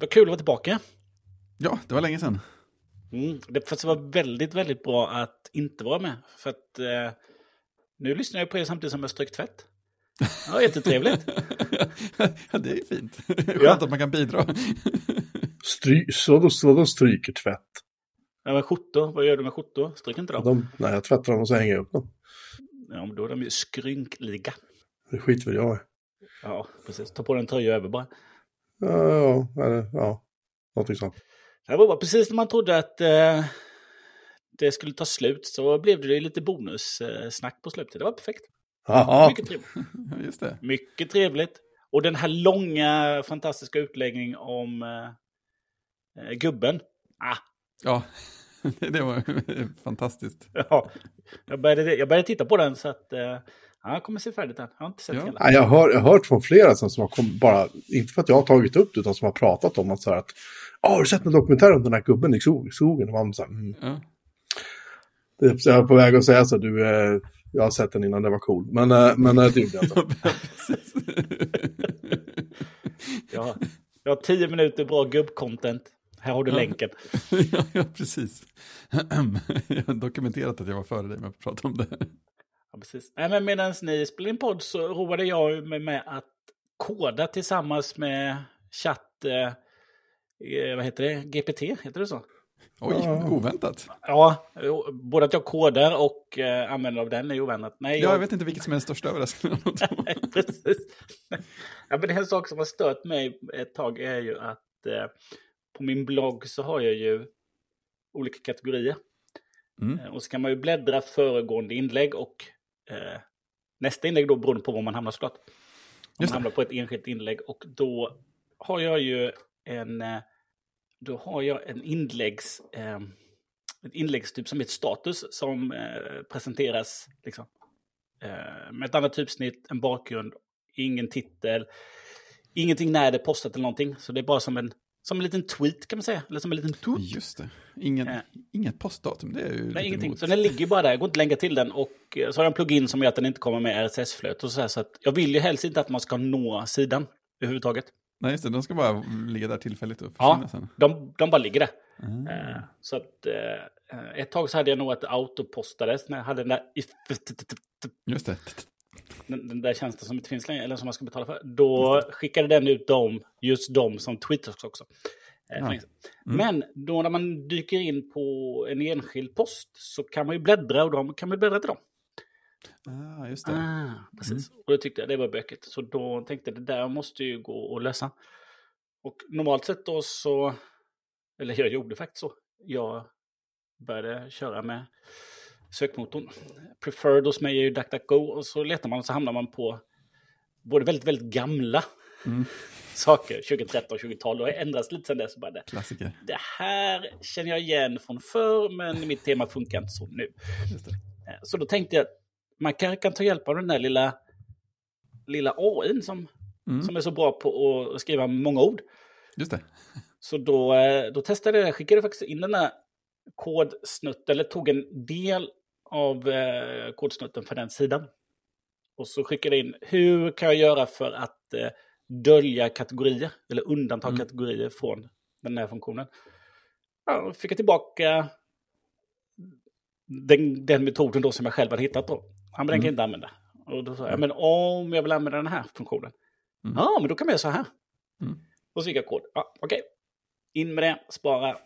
Vad kul att vara tillbaka. Ja, det var länge sedan. Mm. Det, fast det var väldigt, väldigt bra att inte vara med. För att eh, nu lyssnar jag på er samtidigt som jag strykt tvätt. Ja, jättetrevligt. ja, det är fint. Skönt Ja. att man kan bidra. Stry, så då, så då stryker tvätt. Ja, men skjortor, vad gör du med skjortor? Stryker inte dem? De, nej, jag tvättar dem och så hänger jag upp dem. Ja, men då är de ju skrynkliga. Det skiter väl jag i. Ja, precis. Ta på dig en tröja över bara. Ja, ja, eller, ja, någonting sånt. Det var bara precis när man trodde att eh, det skulle ta slut så blev det lite bonussnack på slutet. Det var perfekt. Mycket trevligt. Just det. Mycket trevligt. Och den här långa fantastiska utläggningen om eh, eh, gubben. Ah, Ja, det var fantastiskt. ja. jag, började, jag började titta på den så att eh, ja, jag kommer se färdigt den. Jag har inte sett Ja. hela. Nej, jag, har, jag har hört från flera som, som har kommit bara, inte för att jag har tagit upp det, utan som har pratat om att så här att "Ah, har du sett en dokumentär om den här gubben i skog- skogen? Och man så här, mm. Ja. det är så jag är på väg att säga så, du, eh, jag har sett den innan det var cool. Men, eh, men eh, det gjorde jag inte. Ja, jag har tio minuter bra gubb-content. Här har du länken. ja, ja, precis. Jag har dokumenterat att jag var före dig med att prata om det. Ja, precis. Nej, men medan ni spelade in podd så roade jag mig med att koda tillsammans med chatt... Eh, eh, vad heter det? GPT, heter det så? Oj, oväntat. Ja, både att jag kodar och eh, använder av den är ju oväntat. Nej, Ja, jag vet inte vilket som är den största överraskningen. precis. Ja, men en sak som har stört mig ett tag är ju att eh, på min blogg så har jag ju olika kategorier. Mm. Eh, Och så kan man ju bläddra föregående inlägg och eh, nästa inlägg då beroende på var man hamnar såklart. Om man hamnar på ett enskilt inlägg och då har jag ju en, eh, då har jag en inläggs, eh, ett inläggstyp som heter status som eh, presenteras liksom, eh, med ett annat typsnitt, en bakgrund, ingen titel, ingenting när det är postat eller någonting. Så det är bara som en, som en liten tweet kan man säga, eller som en liten tweet. Just det. Ingen, Eh. Inget postdatum, det är ju Nej, ingenting. emot. Så den ligger bara där, jag går inte länka till den. Och eh, så har jag en plugin som gör att den inte kommer med RSS-flöt och så här. Så att jag vill ju helst inte att man ska nå sidan överhuvudtaget. Nej, just det. De ska bara ligga där tillfälligt och Ja. försvinna sen. De, de bara ligger där. Mm. Eh, Så att eh, ett tag så hade jag nog att det autopostades när jag hade den där, Just det. Den, den där tjänsten som inte finns längre, eller som man ska betala för. Då skickade den ut dem, just dem som twitters också. Eh, Ja. sedan. Men då när man dyker in på en enskild post så kan man ju bläddra och då kan man bläddra till dem. Ah, just det. Ah, precis. Och det tyckte jag det var bökigt. Så då tänkte jag det där måste ju gå att lösa. Och normalt sett då så, eller jag gjorde faktiskt så. Jag började köra med sökmotorn. Preferred hos mig är ju DuckDuckGo och så letar man och så hamnar man på både väldigt, väldigt gamla Mm. saker, 2013, 2012. Och ändrats lite sedan dess. Bara det, Klassiker. det här känner jag igen från förr, men mitt tema funkar inte så nu. Eh, Så då tänkte jag att man kanske kan ta hjälp av den där lilla, lilla AI som, Mm. som är så bra på att skriva många ord. Just det. Så då, eh, då testade jag, skickade faktiskt in den där kodsnutten, eller tog en del av eh, kodsnutten för den sidan. Och så skickade jag in, hur kan jag göra för att eh, dölja kategorier, eller undanta Mm. kategorier från den här funktionen. Ja, fick jag tillbaka den, den metoden då som jag själv hade hittat då. Ja, men den kan jag inte använda. Och då sa jag, men om jag vill använda den här funktionen. Mm. Ja, men då kan man göra så här. Mm. Och så gick jag kod. Ja, okej. In med det, spara,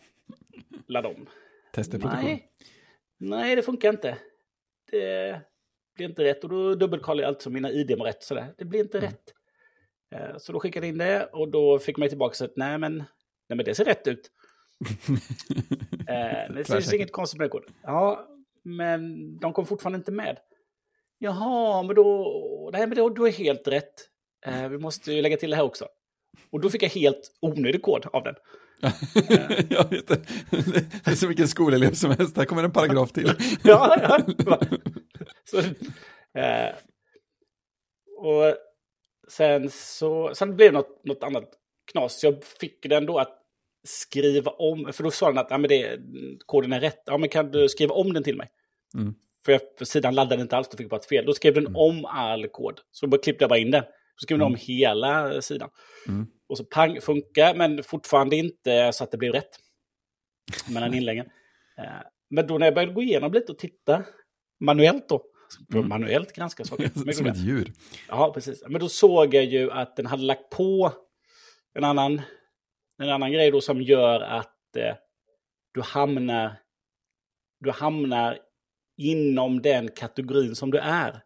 ladda om. Protokoll. Nej. Nej, det funkar inte. Det blir inte rätt. Och då dubbelkollar jag alltså mina ID var rätt. Sådär. Det blir inte Mm. rätt. Eh, Så då skickade jag in det och då fick man tillbaka så att nej men, nej men det ser rätt ut. Eh, det finns inget konstigt med det koden. Ja, men de kom fortfarande inte med. Jaha, men då, nej, men då, då är helt rätt. Eh, vi måste ju lägga till det här också. Och då fick jag helt onödig kod av den. Ja, just det. det är som vilken skolelev som helst. Här kommer en paragraf till. ja, ja. Så, eh, och sen så sen blev det något, något annat knas. Så jag fick den då att skriva om, för då sa den att ja, men det, koden är rätt. Ja, men kan du skriva om den till mig? Mm. För, jag, för sidan laddade inte alls, då fick jag bara ett fel. Då skrev den om all kod. Så då klippte jag bara in den. Så skrev den om hela sidan. Mm. Och så pang, funkar, men fortfarande inte så att det blir rätt. Mellan inläggen. Eh, men då när jag började gå igenom lite och titta manuellt då, Mm. manuellt granska saker. Som ett djur. Ja, precis. Men då såg jag ju att den hade lagt på en annan, en annan grej då som gör att eh, du hamnar du hamnar inom den kategorin som du är.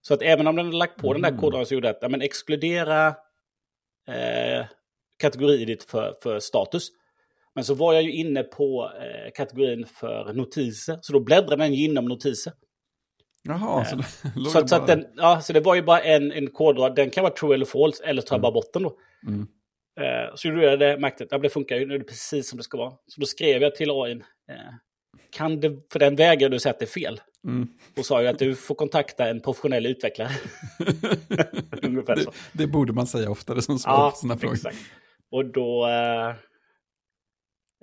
Så att även om den har lagt på den där Mm. koden så gjorde att ja, men exkludera eh, kategoriet för, för status. Men så var jag ju inne på eh, kategorin för notiser. Så då bläddrade den inom notiser. Jaha, så, låg Så, det att, så, att bara- den, ja, så det var ju bara en, en kodrad. Den kan vara true eller false, eller tar jag bara bort den då. Mm. Eh, så gjorde jag det, märkte att ja, det funkar ju, nu är det precis som det ska vara. Så då skrev jag till AI, eh, kan det, för den vägrade du säga att det är fel. Mm. Och sa ju att du får kontakta en professionell utvecklare. Ungefär det, så. det borde man säga oftare som svar Ja, på sådana frågor. exakt. Och då, eh,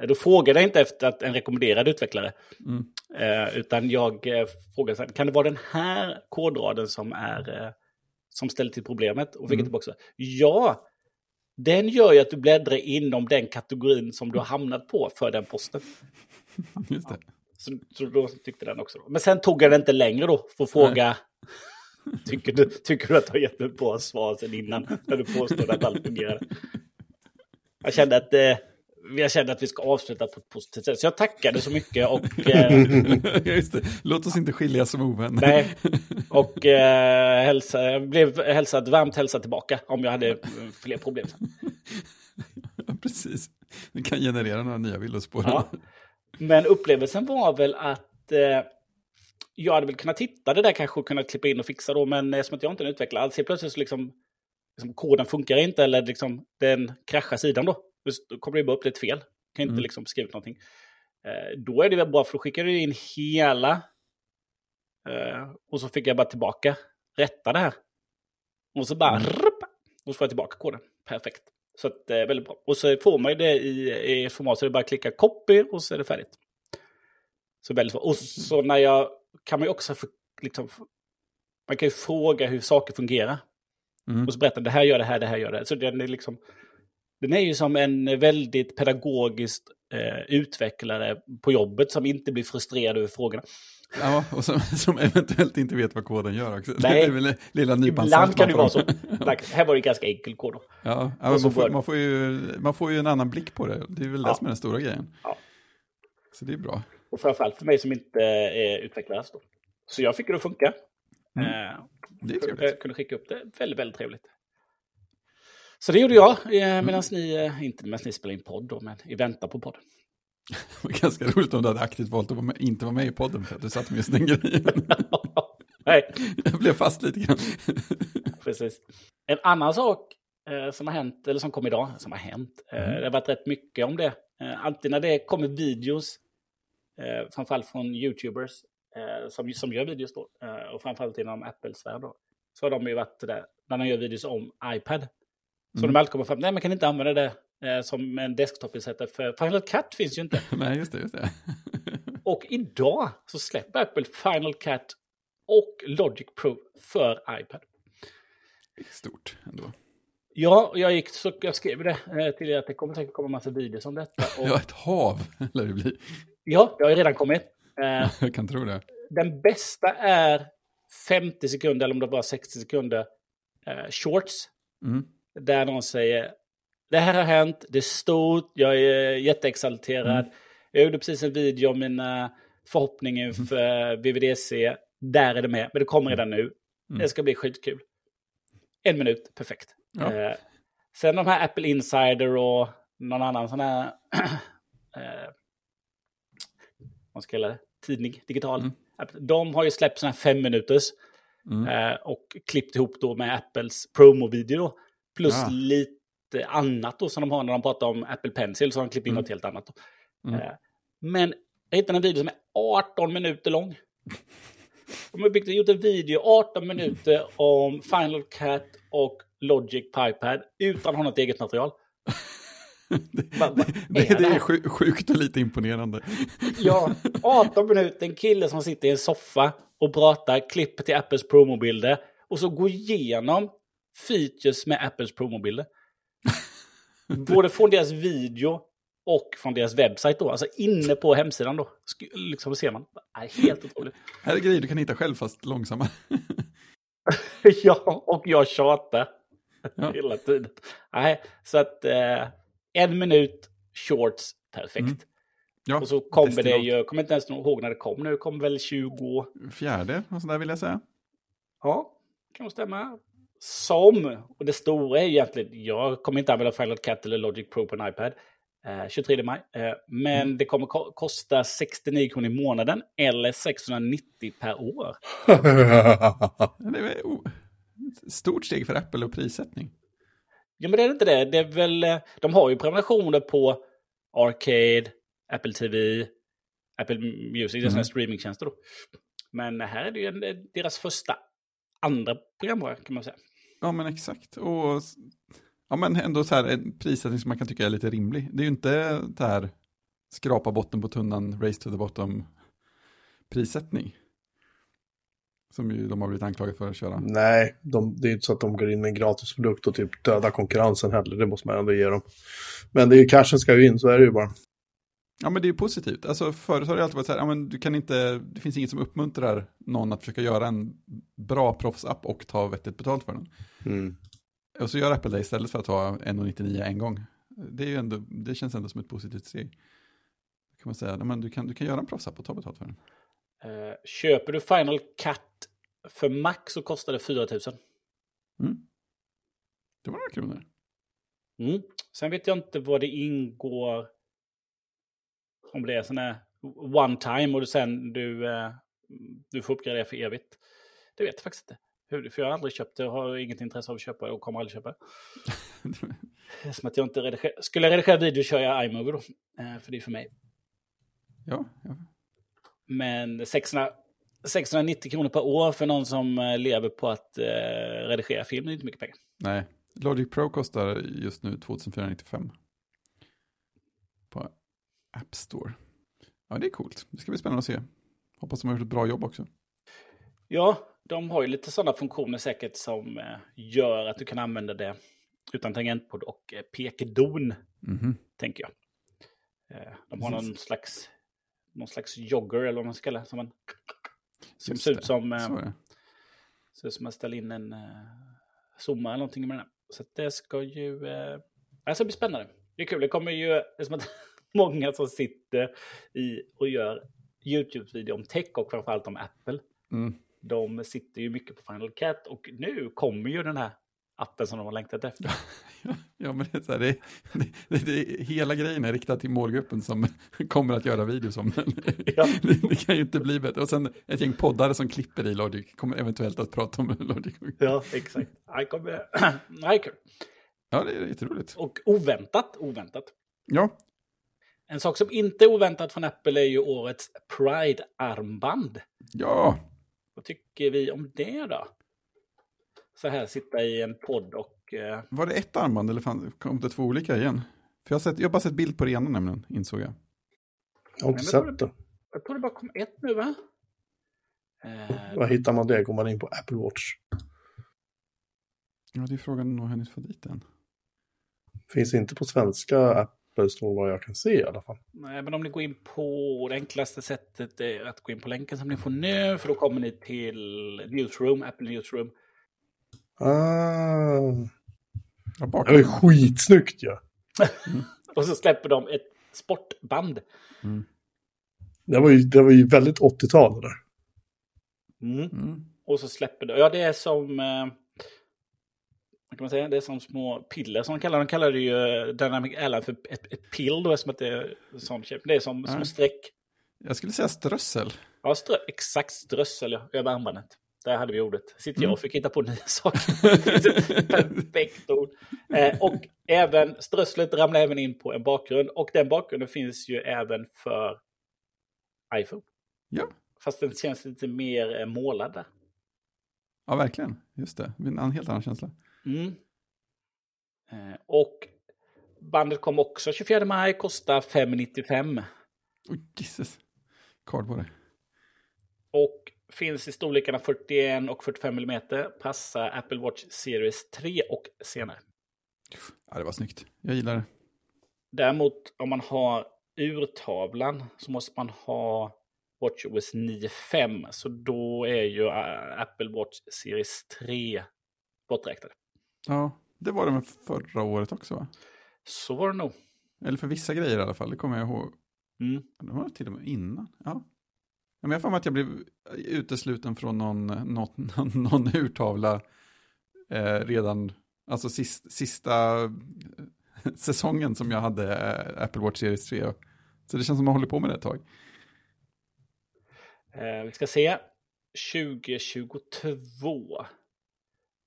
då frågade jag inte efter att en rekommenderad utvecklare. Mm. Eh, utan jag eh, frågade, så här, kan det vara den här kodraden som, är, som ställer till problemet? Och fick Mm. tillbaka så, ja, den gör ju att du bläddrar inom den kategorin som du har hamnat på för den posten. Just det. Så, så då tyckte den också. Då. Men sen tog jag det inte längre då för att fråga, tycker du, tycker du att du har gett ett bra svar sen innan när du påstår att allt fungerar? Jag kände att eh, jag kände att vi ska avsluta på ett positivt sätt. Så jag tackade så mycket och, eh. Låt oss inte skiljas som ovänner. nej, och eh, hälsa, jag blev hälsad, varmt hälsad tillbaka om jag hade fler problem. Precis. Det kan generera några nya villospår. Ja. Men upplevelsen var väl att eh, jag hade väl kunnat titta det där kanske och kunnat klippa in och fixa då, men eftersom att jag inte är en utvecklare, helt plötsligt så liksom, liksom koden funkar inte eller liksom den kraschar sidan då. Då kommer det bara upp ett fel. Kan inte Mm. liksom skriva ut någonting. Eh, då är det väl bra för då skickar du in hela eh, och så fick jag bara tillbaka rätta det här. Och så bara rupp, och så får jag tillbaka koden. Perfekt. Så att, eh, väldigt bra. Och så får man ju det i, i format så det är bara att klicka copy och så är det färdigt. Så väldigt bra. Och så när jag kan man ju också för, liksom, man kan ju fråga hur saker fungerar. Mm. Och så berätta det här gör det här, det här gör det. Så den är liksom, den är ju som en väldigt pedagogisk eh, utvecklare på jobbet som inte blir frustrerad över frågorna. Ja, och som, som eventuellt inte vet vad koden gör också. Nej. Det lilla Ibland kan det vara så. Här var det ganska enkel kod. Då. Ja, ja man, får, man, får ju, man får ju en annan blick på det. Det är väl det Ja. som är den stora grejen. Ja. Så det är bra. Och framförallt för mig som inte är utvecklare. Då. Så jag fick det att funka. Mm. Eh, Det är trevligt. kunde skicka upp det. Väldigt, väldigt trevligt. Så det gjorde jag, eh, Mm. medan ni, eh, inte medan ni spelade in podd då, men i väntan på podd. Det var ganska roligt om du hade aktivt valt att vara inte vara med i podden för att du satt med just den grejen. Nej, Jag blev fast lite grann. precis. En annan sak eh, som har hänt, eller som kom idag, som har hänt, eh, Mm. det har varit rätt mycket om det. Eh, alltid när det kommer videos, eh, framförallt från YouTubers, eh, som, som gör videos då, och framförallt inom Apples värld då, så har de ju varit där, när de gör videos om iPad. Så Mm. de alltid kommer fram, nej man kan inte använda det eh, som en desktop-ersättare för Final Cut finns ju inte. Nej, just det, just det. Och idag så släpper Apple Final Cut och Logic Pro för iPad. Stort ändå. Ja, jag gick så jag skrev det eh, till er att det kommer säkert komma massa videos om detta. Och, Ja, ett hav lär det bli. ja, det har ju redan kommit. Eh, Jag kan tro det. den bästa är 50 sekunder, eller om det var 60 sekunder, eh, shorts. Mm. Där någon säger det här har hänt, det är stort, jag är jätteexalterad. Mm. Jag gjorde precis en video om mina förhoppningar inför VVDC. Där är det med, men det kommer redan nu. Mm. Det ska bli skitkul. En minut, perfekt. Ja. Eh, sen de här Apple Insider och någon annan sån här eh, vad ska jag kalla det? tidning, digital. Mm. De har ju släppt såna här fem minuters Mm. eh, och klippt ihop då med Apples promo-video. Plus Ja. lite annat då som de har när de pratar om Apple Pencil så har de klippt in Mm. något helt annat. Mm. Eh, men jag hittade en video som är 18 minuter lång. De har byggt, gjort en video 18 minuter om Final Cut och Logic på iPad utan att ha något eget material. Va- Det, är det det här? är sju- sjukt och lite imponerande. Ja, 18 minuter, en kille som sitter i en soffa och pratar, klipper till Apples promobilder och så går igenom features med Apples promobilder. Både från deras video och från deras webbsajt då. Alltså inne på hemsidan då. Liksom ser man. Nej, helt otroligt. Här är grejer du kan hitta själv fast långsamma. ja, och jag tjatar Ja. hela tiden. Nej, så att eh, en minut shorts, perfekt. Mm. Ja, Och så kommer det ju, jag kommer inte ens ihåg när det kom nu, det kom väl 20, Fjärde, och sådär vill jag säga. ja, kan nog stämma. Som, och det stora är egentligen, jag kommer inte använda Final Cut eller Logic Pro på en iPad, eh, 23 maj, eh, men Mm. det kommer ko- kosta 69 kronor i månaden eller 690 per år. Det är ett stort steg för Apple och prissättning. Ja, men det är inte det. Det är väl, eh, de har ju prenumerationer på Arcade, Apple TV, Apple Music, är sådana Mm. streamingtjänster då. Men här är det ju en, eh, deras första andra programvara kan man säga. Ja, men exakt. Och ja, men ändå så här en prissättning som man kan tycka är lite rimlig. Det är ju inte det här skrapa botten på tunnan, race to the bottom prissättning. Som ju de har blivit anklagade för att köra. Nej, de, det är ju inte så att de går in med en gratis produkt och typ dödar konkurrensen heller. Det måste man ändå ge dem. Men det är ju cashen ska ju in, så är det ju bara. Ja, men det är ju positivt. Alltså förut har det alltid varit så här, ja, men du kan inte, det finns inget som uppmuntrar någon att försöka göra en bra proffsapp och ta vettigt betalt för den. Mm. Och så gör Apple det istället för att ta 1,99 en gång. Det, är ju ändå, det känns ändå som ett positivt steg. Kan man säga, men du kan, du kan göra en proffsapp och ta betalt för den. Eh, köper du Final Cut för Mac så kostar det 4 000. Mm. Det var några kronor. Mm. Sen vet jag inte vad det ingår. Om det är sån här one time och du sen du, eh, du får uppgradera för evigt. Det vet jag faktiskt inte. Hur- För jag har aldrig köpt det och har inget intresse av att köpa det och kommer aldrig köpa det. Som att jag inte redigerar. Skulle jag redigera video kör jag iMovie då. Eh, För det är för mig. ja, ja. Men 600, 690 kronor per år för någon som eh, lever på att eh, redigera film är inte mycket pengar. Nej, Logic Pro kostar just nu 2495. På App Store. Ja, det är coolt. Det ska bli spännande att se. Hoppas de har gjort ett bra jobb också. Ja, de har ju lite sådana funktioner säkert som eh, gör att du kan använda det utan tangentbord och eh, pekedon, Mhm. tänker jag. Eh, de har Precis. någon slags, någon slags jogger eller vad man ska kalla. Som, en, som Just ser ut som, ser ut som att ställa in en zooma eller någonting med den. här. Så det ska ju... Det ska bli spännande. Det är kul. Det kommer ju... Det som att många som sitter i och gör YouTube-video om tech och framförallt om Apple. Mm. De sitter ju mycket på Final Cut och nu kommer ju den här appen som de har längtat efter. Ja, men det är så här, det, det, det, hela grejen är riktad till målgruppen som kommer att göra videos om den. Ja. Det, det kan ju inte bli bättre. Och sen ett gäng poddare som klipper i Logic kommer eventuellt att prata om Logic. Ja, exakt. Nej, kommer... Kul. Ja, det är jätteroligt. Och oväntat, oväntat. Ja, En sak som inte är oväntat från Apple är ju årets Pride-armband. ja, Vad tycker vi om det då? Så här sitta i en podd och... Eh, var det ett armband eller fan, kom det två olika igen? För jag har, sett, jag har bara sett bild på det ena nämligen, insåg jag. Jag har inte sett det. jag tror det bara kom ett nu va? Eh, Var hittar man det? Går man in på Apple Watch? Ja, det är frågan om jag har hunnit få dit den. Finns inte på svenska Store vad jag kan se i alla fall. nej, men om ni går in på det enklaste sättet är att gå in på länken som ni får nu. För då kommer ni till Newsroom, Apple Newsroom. Ah, Ja, det var bakgrunden. skitsnyggt ju. Ja. Och så släpper de ett sportband. Mm. Det, var ju, det var ju väldigt 80-tal det där. Mm. Mm. Och så släpper de, ja det är som, eh, vad kan man säga, det är som små piller som de kallar. De kallar det ju eh, Dynamic Airline för ett, ett pill då, som att det är shape. Det är som små streck. Jag skulle säga strössel. Ja, strö, exakt strössel ja, över armbandet. Där hade vi ordet. Sitter jag Mm. och fick hitta på nya saker. Perfekt ord. Eh, och även strösslet ramlar även in på en bakgrund. Och den bakgrunden finns ju även för iPhone. Ja. Fast den känns lite mer eh, målad där. Ja, verkligen. Just det. En helt annan känsla. Mm. Eh, och bandet kom också 24 maj, kostar 595. Oh, Jesus. Card på det. Och finns i storlekarna 41 och 45 mm. Passar Apple Watch Series 3 och senare. Ja, det var snyggt. Jag gillar det. Däremot om man har urtavlan så måste man ha WatchOS 9.5. Så då är ju äh, Apple Watch Series 3 borträknade. Ja, det var det med förra året också va? Så var det nog. Eller för vissa grejer i alla fall, det kommer jag ihåg. Mm. Det var till och med innan. Ja. Men jag för mig att jag blev utesluten från någon, någon, någon, någon urtavla eh, redan, alltså sist, sista eh, säsongen som jag hade eh, Apple Watch Series 3. Så det känns som att man håller på med det ett tag. Eh, vi ska se. 2022.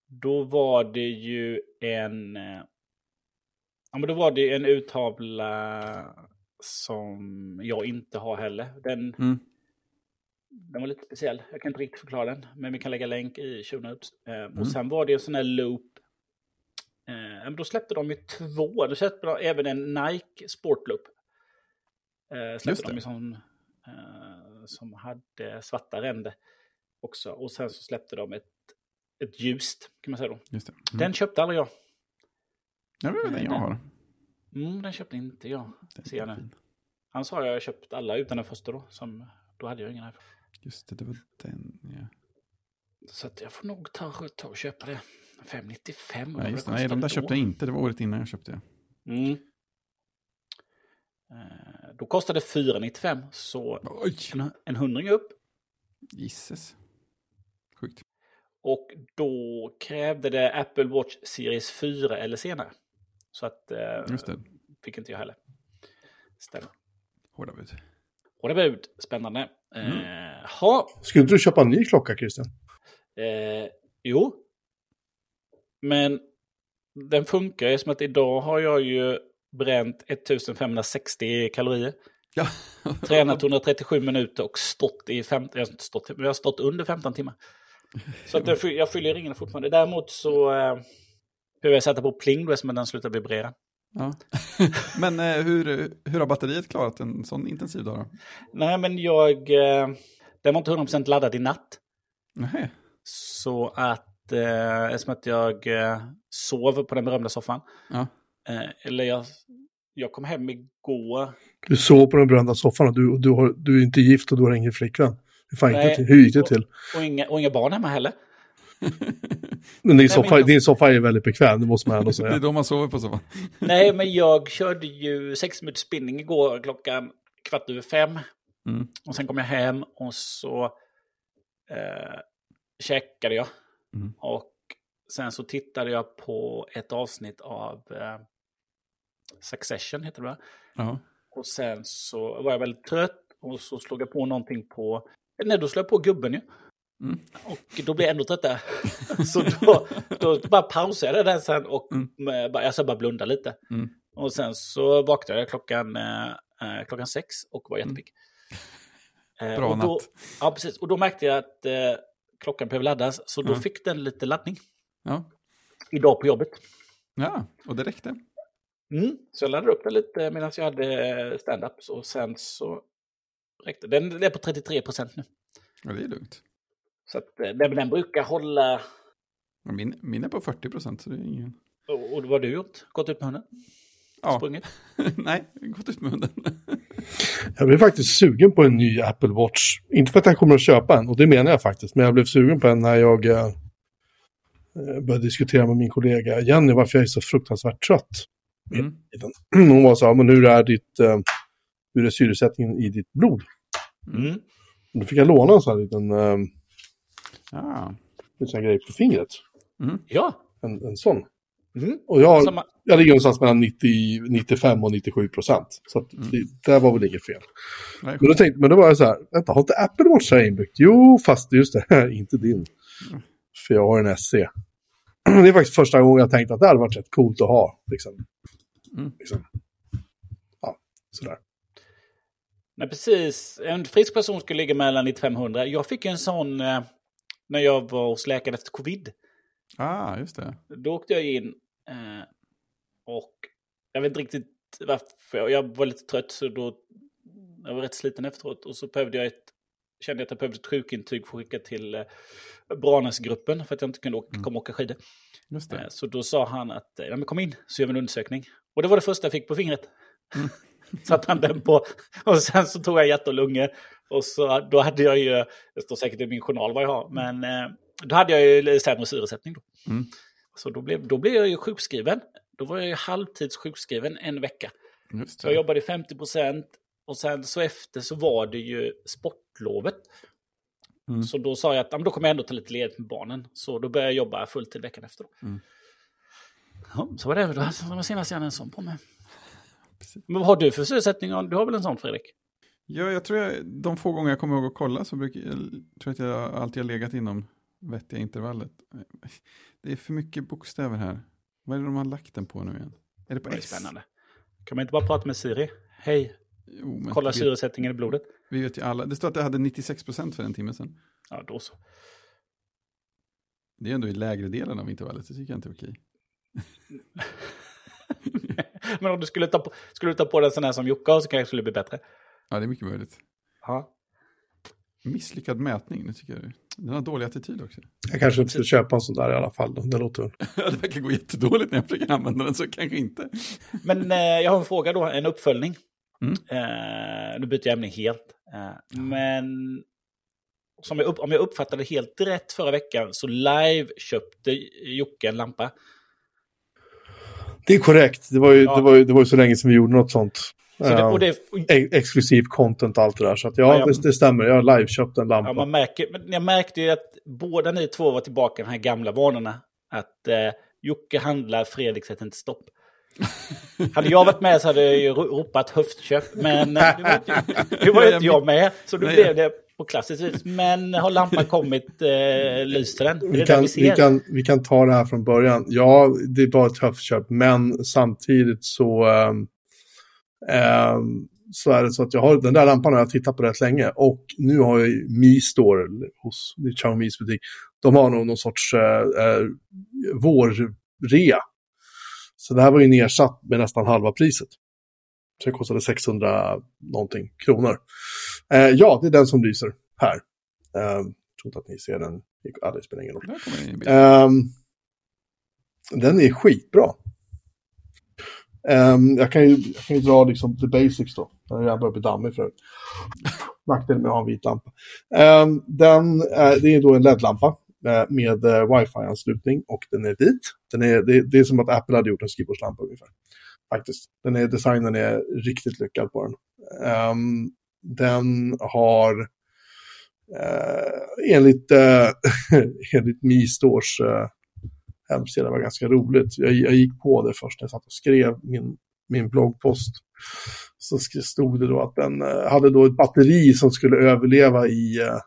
Då var det ju en... Eh, ja, men då var det en urtavla som jag inte har heller. Den, Mm. den var lite speciell. Jag kan inte riktigt förklara den. Men vi kan lägga länk i show notes. Eh, Mm. Och sen var det en sån här loop. Eh, men då släppte de ju två. Då släppte de även en Nike Sportloop. Eh, Just släppte det. de ju sån, eh, som hade svarta ränder också. Och sen så släppte de ett, ett ljust, kan man säga då. Just det. Mm. Den köpte aldrig jag. Ja, det är väl den jag har. Mm, den köpte inte jag. Den Ser jag nu. Han sa jag köpt alla utan den första då. Som, då hade jag ingen iPhone. Just det, det var den. Ja. Så jag får nog ta, ta och köpa det. 595. Nej, just det. Nej, de där köpte jag inte. Det var året innan jag köpte det. Mm. Eh, Då kostade 495 så Oj! en, en hundring upp. Gisses. Och då krävde det Apple Watch Series 4 eller senare. Så att eh, Just det. fick inte jag heller. Stämmer. Hårda bud. Det bud, spännande. Mm. Eh, ha, Skulle inte du köpa en ny klocka, Christian? eh, jo. Men den funkar ju som att idag har jag ju bränt 1560 kalorier. Ja. Tränat 137 minuter och stått i 15, jag har inte stått, men jag har stått under 15 timmar. Så att jag, jag fyller ringen fortfarande. Däremot så eh, behöver jag sätta på pling då som den slutar vibrera. ja. Men eh, hur, hur har batteriet klarat en sån intensiv dag då? Nej, men jag... Eh, den var inte 100% laddad i natt. Nej. Så att, eh, eftersom att jag eh, sov på den berömda soffan. Ja. Eh, eller jag, jag kom hem igår. Du sov på den berömda soffan och du, du, har, du är inte gift och du har ingen flickvän. Hur, fan gick Nej. det till? Hur gick det till? Och inga, och inga barn hemma heller. Men din, soffa, din soffa är väldigt bekväm, det måste man ändå Det är säga. då man sover på soffan. Nej, men jag körde ju sex minuters spinning igår klockan kvart över fem. Mm. Och sen kom jag hem och så eh, checkade jag. Mm. Och sen så tittade jag på ett avsnitt av eh, Succession, heter det va? Ja. Och sen så var jag väldigt trött och så slog jag på någonting på... Nej, då slog jag på gubben ju. Mm. Och då blev jag ännu tröttare. så då, då bara pausade jag den sen och Mm. bara, jag så bara blunda lite. Mm. Och sen så vaknade jag klockan, eh, eh, klockan sex och var jättepigg. Eh, Mm. Bra och då, natt. Ja, precis. Och då märkte jag att eh, klockan behöver laddas. Så då Ja. fick den lite laddning. Ja. Idag på jobbet. ja, och det räckte. Mm. Så jag laddade upp den lite medan jag hade stand-up. Och sen så räckte den. Är på 33 procent nu. Ja, det är lugnt. Så att, eh, den, den brukar hålla... Min, min är på 40 procent, så det är ingen... Och, och vad har du gjort? Gått ut med hunden? Ja, Sprungit? nej, gått ut med hunden. Jag blev faktiskt sugen på en ny Apple Watch. Inte för att jag kommer att köpa en, och det menar jag faktiskt. Men jag blev sugen på en när jag eh, eh, började diskutera med min kollega Jenny varför jag är så fruktansvärt trött. Mm. Hon var så här, men hur är, ditt, eh, hur är syresättningen i ditt blod? Mm. Och då fick jag låna en sån här liten eh, Ja. en sån här grej på fingret. Ja. En, en sån. Mm. Och jag, Samma. jag ligger någonstans mellan 90, 95 och 97 procent. Så att Mm. det, där var väl inget fel. Nej, Men då, tänkte, men då var jag så här, vänta, har inte Apple Watch här inbyggt? Jo, fast just det, inte din. Mm. För jag har en SC. Det är faktiskt första gången jag tänkt att det hade varit rätt coolt att ha. Liksom. Mm. Liksom. Ja, sådär. Nej, precis. En frisk person skulle ligga mellan 9500. Jag fick en sån eh, när jag var hos läkaren efter covid. Ah, just det. Då åkte jag in eh, och jag vet inte riktigt varför. Jag var lite trött så då jag var rätt sliten efteråt. Och så behövde jag ett kände jag att jag behövde ett sjukintyg för att skicka till eh, Branäsgruppen för att jag inte kunde åka, Mm. komma och åka skidor. Just Eh, det. Så då sa han att eh, ja, men kom in så gör vi en undersökning. Och det var det första jag fick på fingret. Satt han den på. Och sen så tog jag hjärta och lungor. Och så, då hade jag ju, det står säkert i min journal vad jag har, men eh, då hade jag ju sämre syresättning. Då. Mm. Så då blev, då blev jag ju sjukskriven. Då var jag ju halvtids sjukskriven en vecka. Så jag jobbade 50 procent. Och sen så efter så var det ju sportlovet. Mm. Så då sa jag att då kommer jag ändå ta lite ledigt med barnen. Så då började jag jobba fulltid veckan efter. Då. Mm. Ja, så var det. Det var senast jag hade en sån på mig. Men vad har du för sysselsättning? Du har väl en sån Fredrik? Ja, jag tror jag, de få gånger jag kommer ihåg att kolla så brukar jag, tror att jag alltid har legat inom vettiga intervallet. Det är för mycket bokstäver här. Vad är det de har lagt den på nu igen? Är det på Det är S? spännande. Kan man inte bara prata med Siri? Hej, Jo, kolla vi, syresättningen i blodet. vi vet ju alla. Det står att jag hade 96% för en timme sedan. Ja, då så. Det är ändå i lägre delen av intervallet, det tycker jag inte är okej. Men om du skulle ta på, skulle du ta på den sån här som Jocke så kanske det skulle bli bättre. Ja, det är mycket möjligt. Ja. Misslyckad mätning, nu tycker jag. Den har dålig attityd också. Jag kanske inte ska köpa en sån där i alla fall. Då. Det låter... Det verkar gå jättedåligt när jag försöker använda den, så kanske inte. Men eh, jag har en fråga då, en uppföljning. Mm. Eh, nu byter jag ämne helt. Eh, men som jag upp, om jag uppfattade helt rätt förra veckan så live köpte Jocke en lampa. Det är korrekt. Det var, ju, Ja. det, var ju, det var ju så länge sedan vi gjorde något sånt. Så det, och det, E- exklusiv content och allt det där. Så att, ja, Ja. Det, det stämmer. Jag har live-köpt en lampa. ja, man märker, men jag märkte ju att båda ni två var tillbaka i de här gamla vanorna. Att eh, Jocke handlar, Fredrik sätter inte stopp. hade jag varit med så hade jag ju ro- ropat höftköp, men eh, det var inte, var inte jag med. Så då blev det på klassiskt vis. Men har lampan kommit, eh, lyste den? Är vi, kan, vi vi, kan, vi kan ta det här från början. Ja, det var ett höftköp, men samtidigt så, ehm, så är det så att jag har den där lampan har jag tittat på rätt länge och nu har jag Mi Store hos är Xiaomis butik. De har nog någon sorts eh, eh, vårrea. Så det här var ju nedsatt med nästan halva priset. Så det kostade 600 någonting kronor. Eh, ja, det är den som lyser här. Eh, tror inte att ni ser den. Ja, det spelar ingen roll. Kommer den är skitbra. Ehm, jag, kan ju, jag kan ju dra liksom the basics då. Den jag börjar bli dammig förut. Nackdelen med att ha en vit lampa. Ehm, den, är- det är då en LED-lampa eh, med eh, wifi-anslutning och den är vit. Den är, det, det är som att Apple hade gjort en skrivbordslampa ungefär. Faktiskt. Den är, designen är riktigt lyckad på den. Ehm, den har eh, enligt, eh, enligt Mi Stores eh, hemsida, var ganska roligt. Jag, jag gick på det först när jag satt och skrev min, min bloggpost. Så stod det då att den eh, hade då ett batteri som skulle överleva i, eh,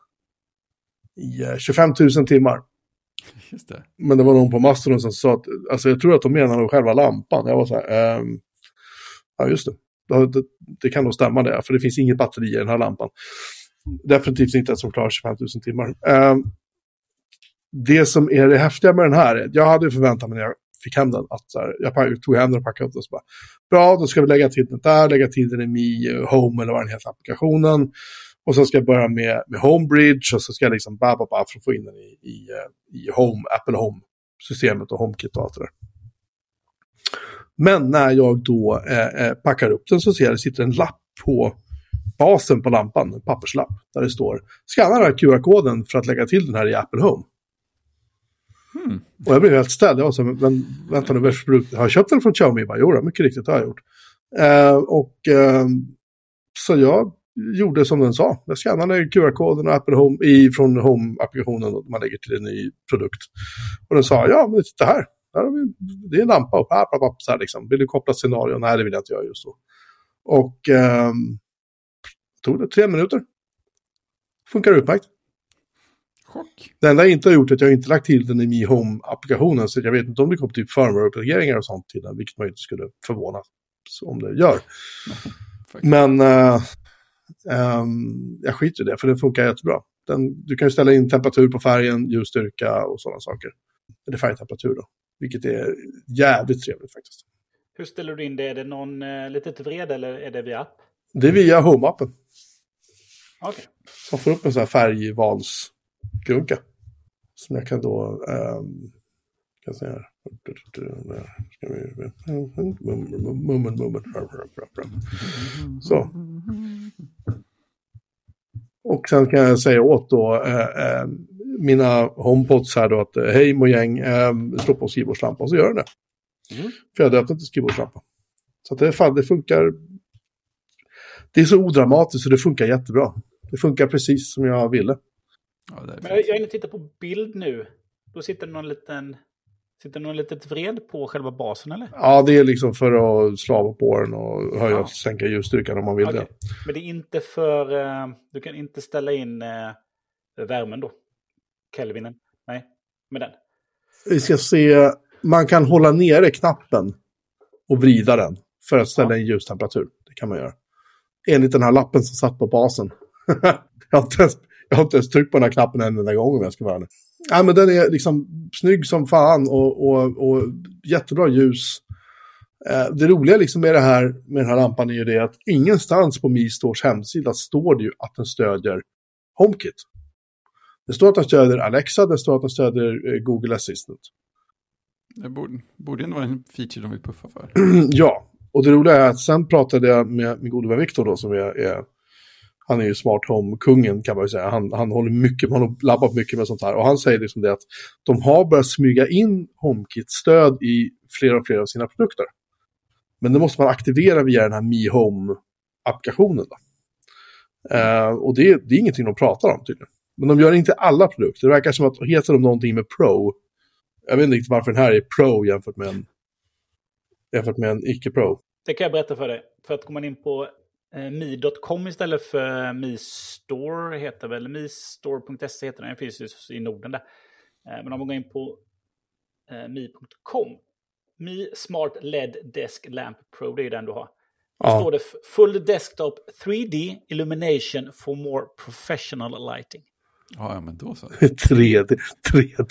i eh, 25 000 timmar. Just det. Men det var någon på Mastodon som sa att, alltså jag tror att de menar själva lampan. Jag var så här, ehm, ja just det. Det, det. kan nog stämma det, för det finns inget batteri i den här lampan. Definitivt inte ett som klarar 25 000 timmar. Eh, det som är det häftiga med den här, är- jag hade förväntat mig när jag fick hem den, att så här, jag tog hem den och packade upp den så bara, bra, då ska vi lägga till den där, lägga till den i Mi eh, Home eller vad den heter, applikationen. Och så ska jag börja med, med Homebridge och så ska jag liksom babba bara, för att få in den i, i, eh, i Home, Apple Home-systemet och HomeKit och allt det där. Men när jag då eh, eh, packar upp den så ser jag att det sitter en lapp på basen på lampan, en papperslapp, där det står skanna den här QR-koden för att lägga till den här i Apple Home. Hmm. Och jag blev helt ställd. Jag var så men vänta nu, har jag köpt den från Xiaomi? Bara, Jo, mycket riktigt har jag gjort. Eh, och eh, så jag gjorde som den sa. Jag skannade QR-koden och Apple Home i, från Home-applikationen och man lägger till en ny produkt. Och den sa, ja men titta här. Det är en lampa och app, app, app, så här liksom. Vill du koppla scenario? Nej, det vill jag inte göra just då. Och ehm, tog det tre minuter. Funkar utmärkt. Chock. Det enda jag inte har gjort är att jag inte lagt till den i Mi Home-applikationen. Så jag vet inte om det kommer typ firmware-uppdateringar och sånt till den. Vilket man inte skulle förvånas om det gör. Men eh, ehm, jag skiter i det, för det funkar jättebra. Den, du kan ju ställa in temperatur på färgen, ljusstyrka och sådana saker. Eller färgtemperatur då. Vilket är jävligt trevligt faktiskt. Hur ställer du in det? Är det någon eh, lite till vred eller är det via app? Det är via Home-appen. Okej. Som får upp en sån här färgvalsgrunka. Som jag kan då... Um, kan säga här. Mummen, mummen. Så. Och sen kan jag säga åt då eh, eh, mina homepods här då att eh, hej mojäng, eh, slå på skrivbordslampan. Så gör den det. Mm. För jag döpte inte skrivbordslampa. Så att det, fan, det funkar. Det är så odramatiskt och det funkar jättebra. Det funkar precis som jag ville. Ja, det är Men jag, jag är inne och tittar på bild nu. Då sitter det någon liten... Sitter det någon litet vred på själva basen eller? Ja, det är liksom för att slava på den och höja Ja. och sänka ljusstyrkan om man vill Okej. det. Men det är inte för... eh, du kan inte ställa in eh, värmen då? Kelvinen? Nej, med den. Vi ska se, man kan hålla nere knappen och vrida den för att ställa in ljustemperatur. Det kan man göra. Enligt den här lappen som satt på basen. jag, har inte ens, jag har inte ens tryckt på den här knappen en enda gång om jag ska vara ärlig. Ja, men den är liksom snygg som fan och, och, och jättebra ljus. Eh, det roliga liksom med det här med den här lampan är ju det att ingenstans på Mi Stores hemsida står det ju att den stödjer HomeKit. Det står att den stödjer Alexa, det står att den stödjer eh, Google Assistant. Det borde, borde ändå vara en feature de vill puffa för. ja, och det roliga är att sen pratade jag med min gode vän Viktor då som är, är han är ju smart home-kungen kan man ju säga. Han, han håller mycket, han har labbat mycket med sånt här. Och han säger liksom det att de har börjat smyga in HomeKit-stöd i fler och fler av sina produkter. Men det måste man aktivera via den här Mi Home-applikationen. Då. Eh, och det, det är ingenting de pratar om tydligen. Men de gör inte alla produkter. Det verkar som att heter de någonting med Pro. Jag vet inte riktigt varför den här är Pro jämfört med en, jämfört med en icke-Pro. Det kan jag berätta för dig. För att går man in på eh, mi.com istället för Mi Store heter väl, mistore.se heter den, den finns ju i Norden där. Eh, men om man går in på eh, mi.com, Mi Smart LED Desk Lamp Pro, det är ju den du har. Då Ja. står det Full Desktop 3D Illumination for more professional lighting. Ja, ja men då så. 3D, 3D.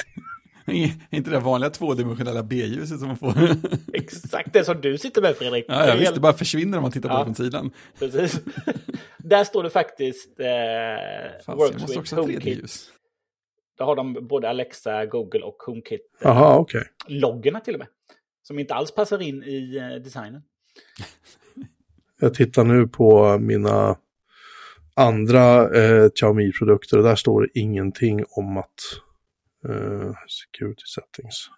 Är inte det vanliga tvådimensionella B-ljuset som man får? Exakt det som du sitter med Fredrik. ja, ja, visst, det bara försvinner om man tittar på Ja. det från sidan. Precis. Där står det faktiskt eh, Fan, Works jag måste with också ha HomeKit. 3D-ljus. Där har de både Alexa, Google och HomeKit-loggarna Jaha, okej. till och med. Som inte alls passar in i eh, designen. Jag tittar nu på mina andra eh, Xiaomi-produkter där står det ingenting om att... Eh, security settings.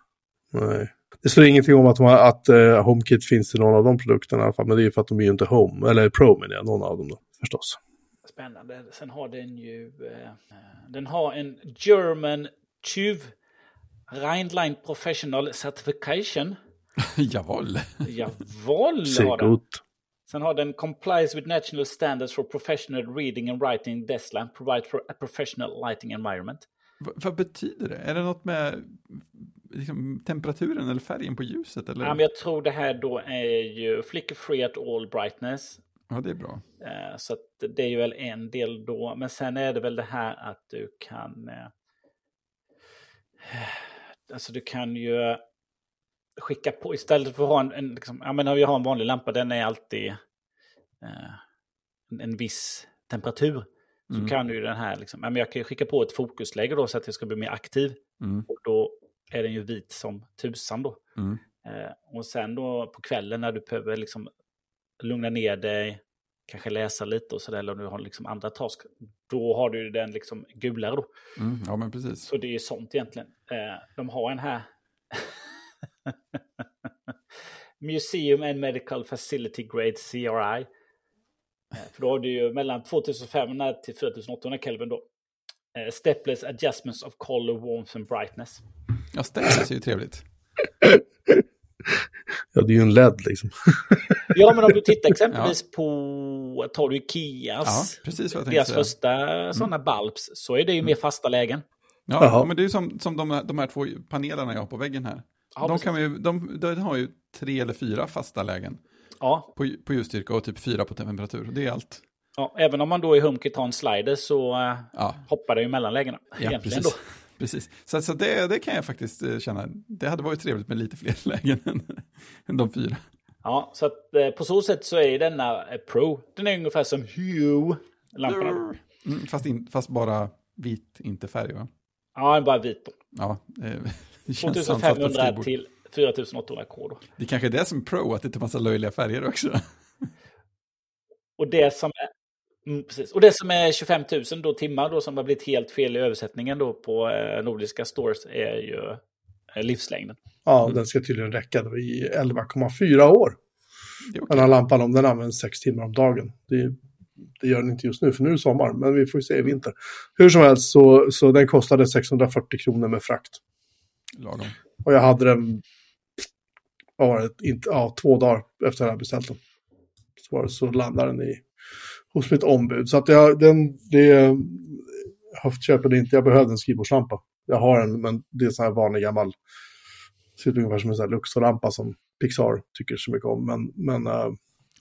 Nej. Det står ingenting om att, de har, att eh, HomeKit finns i någon av de produkterna i alla fall. Men det är ju för att de är ju inte Home, eller Pro menar jag, någon av dem då förstås. Spännande. Sen har den ju... Eh, den har en German TÜV Rheinline Professional Certification. Jawohl. Jawohl Ser har den. Sen har den Complies with National Standards for Professional Reading and Writing Desk Lamp. Provide for a professional lighting environment. V- vad betyder det? Är det något med liksom, temperaturen eller färgen på ljuset? Eller? Ja, men jag tror det här då är ju flicker free at all brightness. Ja, det är bra. Eh, Så det är ju väl en del då. Men sen är det väl det här att du kan... eh, Alltså du kan ju skicka på istället för att ha en... en liksom, ja, men vi har en vanlig lampa, den är alltid eh, en, en viss temperatur. Så Mm. kan du ju den här, liksom, ja, men jag kan ju skicka på ett fokusläge då så att jag ska bli mer aktiv. Mm. Och då är den ju vit som tusan då. Mm. Eh, och sen då på kvällen när du behöver liksom lugna ner dig, kanske läsa lite och sådär, eller om du har liksom andra task, då har du den liksom gulare då. Mm. Ja, men precis. Så det är ju sånt egentligen. Eh, de har en här. Museum and Medical Facility Grade CRI. Eh, för då har du ju mellan 2500 till 4800 Kelvin då. Eh, stepless adjustments of color, warmth and brightness. Ja, Stexus är ju trevligt. Ja, det är ju en LED liksom. Ja, men om du tittar exempelvis på, tar du Ikeas, Ja, precis vad jag tänkte deras säga. Mm. första sådana bulbs, så är det ju mer fasta lägen. Ja, Jaha. men det är ju som, som de, här, de här två panelerna jag har på väggen här. Ja, de, kan ju- de, de har ju tre eller fyra fasta lägen Ja, på, på ljusstyrka och typ fyra på temperatur. Det är allt. ja, även om man då i HomeKit har en slider så eh, Ja, hoppar det ju mellan lägena. ja precis. då. precis. Så, så det, det kan jag faktiskt eh, känna. Det hade varit trevligt med lite fler lägen än, än de fyra. Ja, så att eh, på så sätt så är denna Pro, den är ungefär som Hue-lamporna. Mm, fast, in, fast bara vit, inte färg va? Ja, bara vit då. Ja, eh, det känns sansat på ett 2500 skrivbord. till 4800 K då. Det kanske är det som är pro, att det inte är massa löjliga färger också. Och det som är, mm, precis. Och det som är 25 000 då, timmar då, som har blivit helt fel i översättningen då på eh, nordiska stores är ju eh, livslängden. Ja, Mm. den ska tydligen räcka då i 11,4 år. Är Den här lampan, om den används sex timmar om dagen. Det, det gör den inte just nu, för nu är det sommar, men vi får ju se i vinter. Hur som helst, så, så den kostade 640 kronor med frakt. Lagom. Och jag hade den, vad var det, inte, ja, två dagar efter att jag hade beställt den. Så, var det, så landade den i, hos mitt ombud. Så att jag, den, det, höftköpet inte, jag behövde en skrivbordslampa. Jag har en, men det är en sån här vanlig gammal, ser ut ungefär som en sån här Luxor-lampa som Pixar tycker så mycket om. Men, men,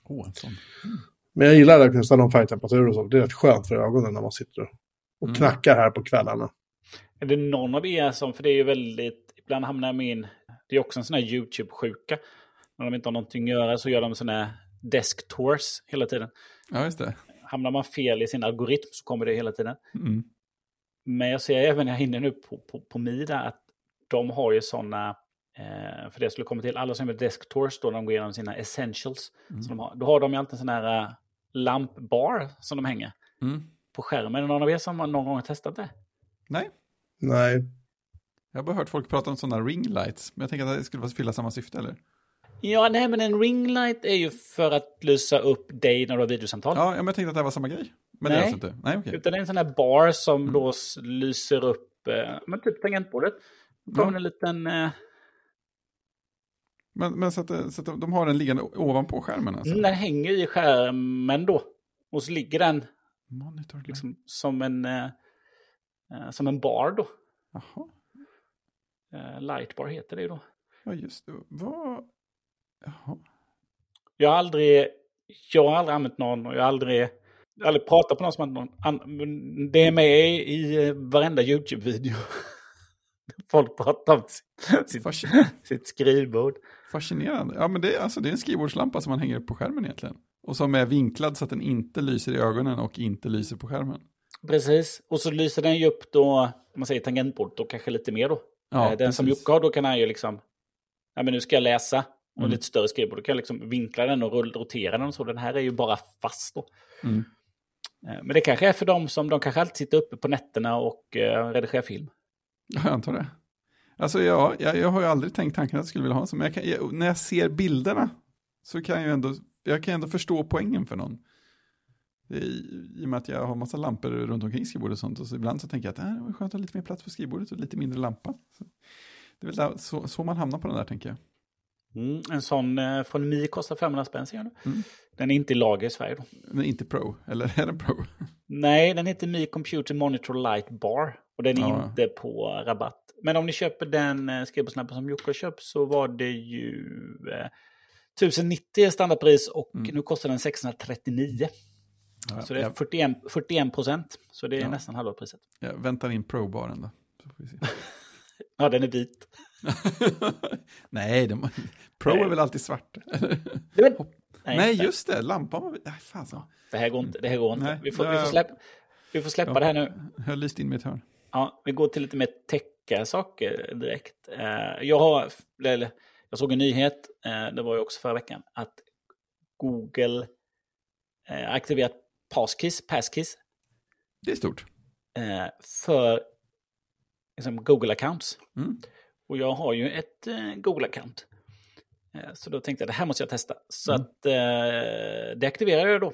Åh, en sån. men jag gillar att kunna ställa om färgtemperatur och så. Det är rätt skönt för ögonen när man sitter och Mm. knackar här på kvällarna. Är det någon av er som, för det är ju väldigt, ibland hamnar jag med in, det är också en sån här YouTube-sjuka. När de inte har någonting att göra så gör de såna här desk tours hela tiden. Ja, just det. Hamnar man fel i sin algoritm så kommer det hela tiden. Mm. Men jag ser även, jag är inne nu på, på, på Mida, att de har ju sådana, eh, för det skulle komma till, alla som gör desk tours då, de går igenom sina essentials. Mm. Så de har, då har de ju alltid en sån här uh, lampbar som de hänger Mm. på skärmen. Är det någon av er som någon gång har testat det? Nej, Nej, jag har bara hört folk prata om sådana ring lights. Men jag tänker att det skulle fylla samma syfte, eller? Ja, nej, men en ringlight är ju för att lysa upp dig när du har videosamtal. Ja, men jag tänkte att det här var samma grej. Men det är Nej. alltså inte? Nej, okej. Utan det är en sån här bar som då s- lyser upp, eh, men typ tangentbordet. Då kommer Ja. en liten, eh, Men, men så, att, det- så att de har den liggande ovanpå skärmen alltså? den hänger i skärmen då. Och så ligger den Monitor liksom som en, eh, eh, som en bar då. Jaha, Eh, lightbar heter det ju då. ja just det. Vad? Jaha. Jag har aldrig, jag har aldrig använt någon och jag har aldrig, aldrig pratat på någon som har någon Det är med i eh, varenda YouTube-video. Folk pratar om sitt, sitt, Fascin- sitt skrivbord. Fascinerande. Ja, men det, är- alltså, det är en skrivbordslampa som man hänger upp på skärmen egentligen. Och som är vinklad så att den inte lyser i ögonen och inte lyser på skärmen. Precis, och så lyser den ju upp då, om man säger tangentbordet, då kanske lite mer då. Ja, Eh, den som precis. Jocke har, då kan han ju liksom, ja men nu ska jag läsa, och Mm. lite större skrivbord, då kan jag liksom vinkla den och rotera den och så. Den här är ju bara fast då. Mm. Eh, Men det kanske är för dem som, de kanske alltid sitter uppe på nätterna och eh, redigerar film. Ja, jag antar det. Alltså ja, jag, jag har ju aldrig tänkt tanken att jag skulle vilja ha en sån, men jag kan, jag, när jag ser bilderna så kan jag ju ändå, jag kan ändå förstå poängen för någon. Är I, och med att jag har massa lampor runt omkring skrivbordet och sånt, och så ibland så tänker jag att äh, det var skönt att ha lite mer plats på skrivbordet och lite mindre lampa. Så, det är väl där, så, så man hamnar på den där tänker jag. Mm, en sån eh, från Mi kostar 500 spänn ser jag nu. Mm. Den är inte i lager i Sverige då. Men inte Pro, eller är den Pro? Nej, den heter Mi Computer Monitor Light Bar. Och den är Ja. inte på rabatt. Men om ni köper den eh, skrivbordslampan som Jocke har köpt så var det ju eh, 1090 är standardpris och Mm. nu kostar den 639. Ja, Så det är jag, 41, 41 procent. Så det är Ja. nästan halva priset. jag väntar in Pro-baren då. Vi. Ja, den är vit. Nej, de, Pro är väl alltid svart? Nej, Nej, just det, lampan var... Nej, fan så. Det här går inte. Det här går inte. Nej, vi, får, vi, jag- får släppa, vi får släppa Ja. det här nu. Jag har lyst in mitt hörn. Ja, vi går till lite mer tech-saker direkt. Eh, Jag har, eller, jag såg en nyhet, eh, det var ju också förra veckan, att Google eh, aktiverat Passkeys, Passkeys Det är stort. eh, för liksom, Google-accounts. Mm. Och jag har ju ett eh, Google-account. Eh, så då tänkte jag det här måste jag testa. Så Mm. att eh, det aktiverade jag då.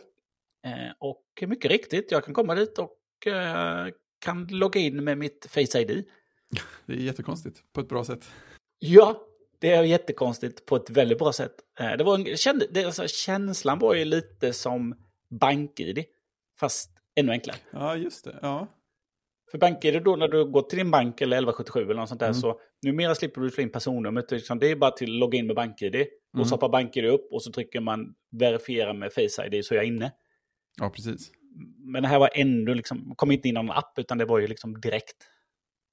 Eh, och mycket riktigt, jag kan komma dit och eh, kan logga in med mitt Face ID. Det är jättekonstigt, på ett bra sätt. Ja, det är jättekonstigt på ett väldigt bra sätt. Det var en, det, alltså, känslan var ju lite som BankID, fast ännu enklare. Ja, just det. Ja. För BankID då när du går till din bank eller 1177 eller något sånt där Mm. så numera slipper du slå in personnumret. Liksom, det är bara till att logga in med BankID. Mm. Och så hoppar BankID upp och så trycker man verifiera med Face ID så är jag inne. ja, precis. Men det här var ändå liksom, kom inte in någon app utan det var ju liksom direkt.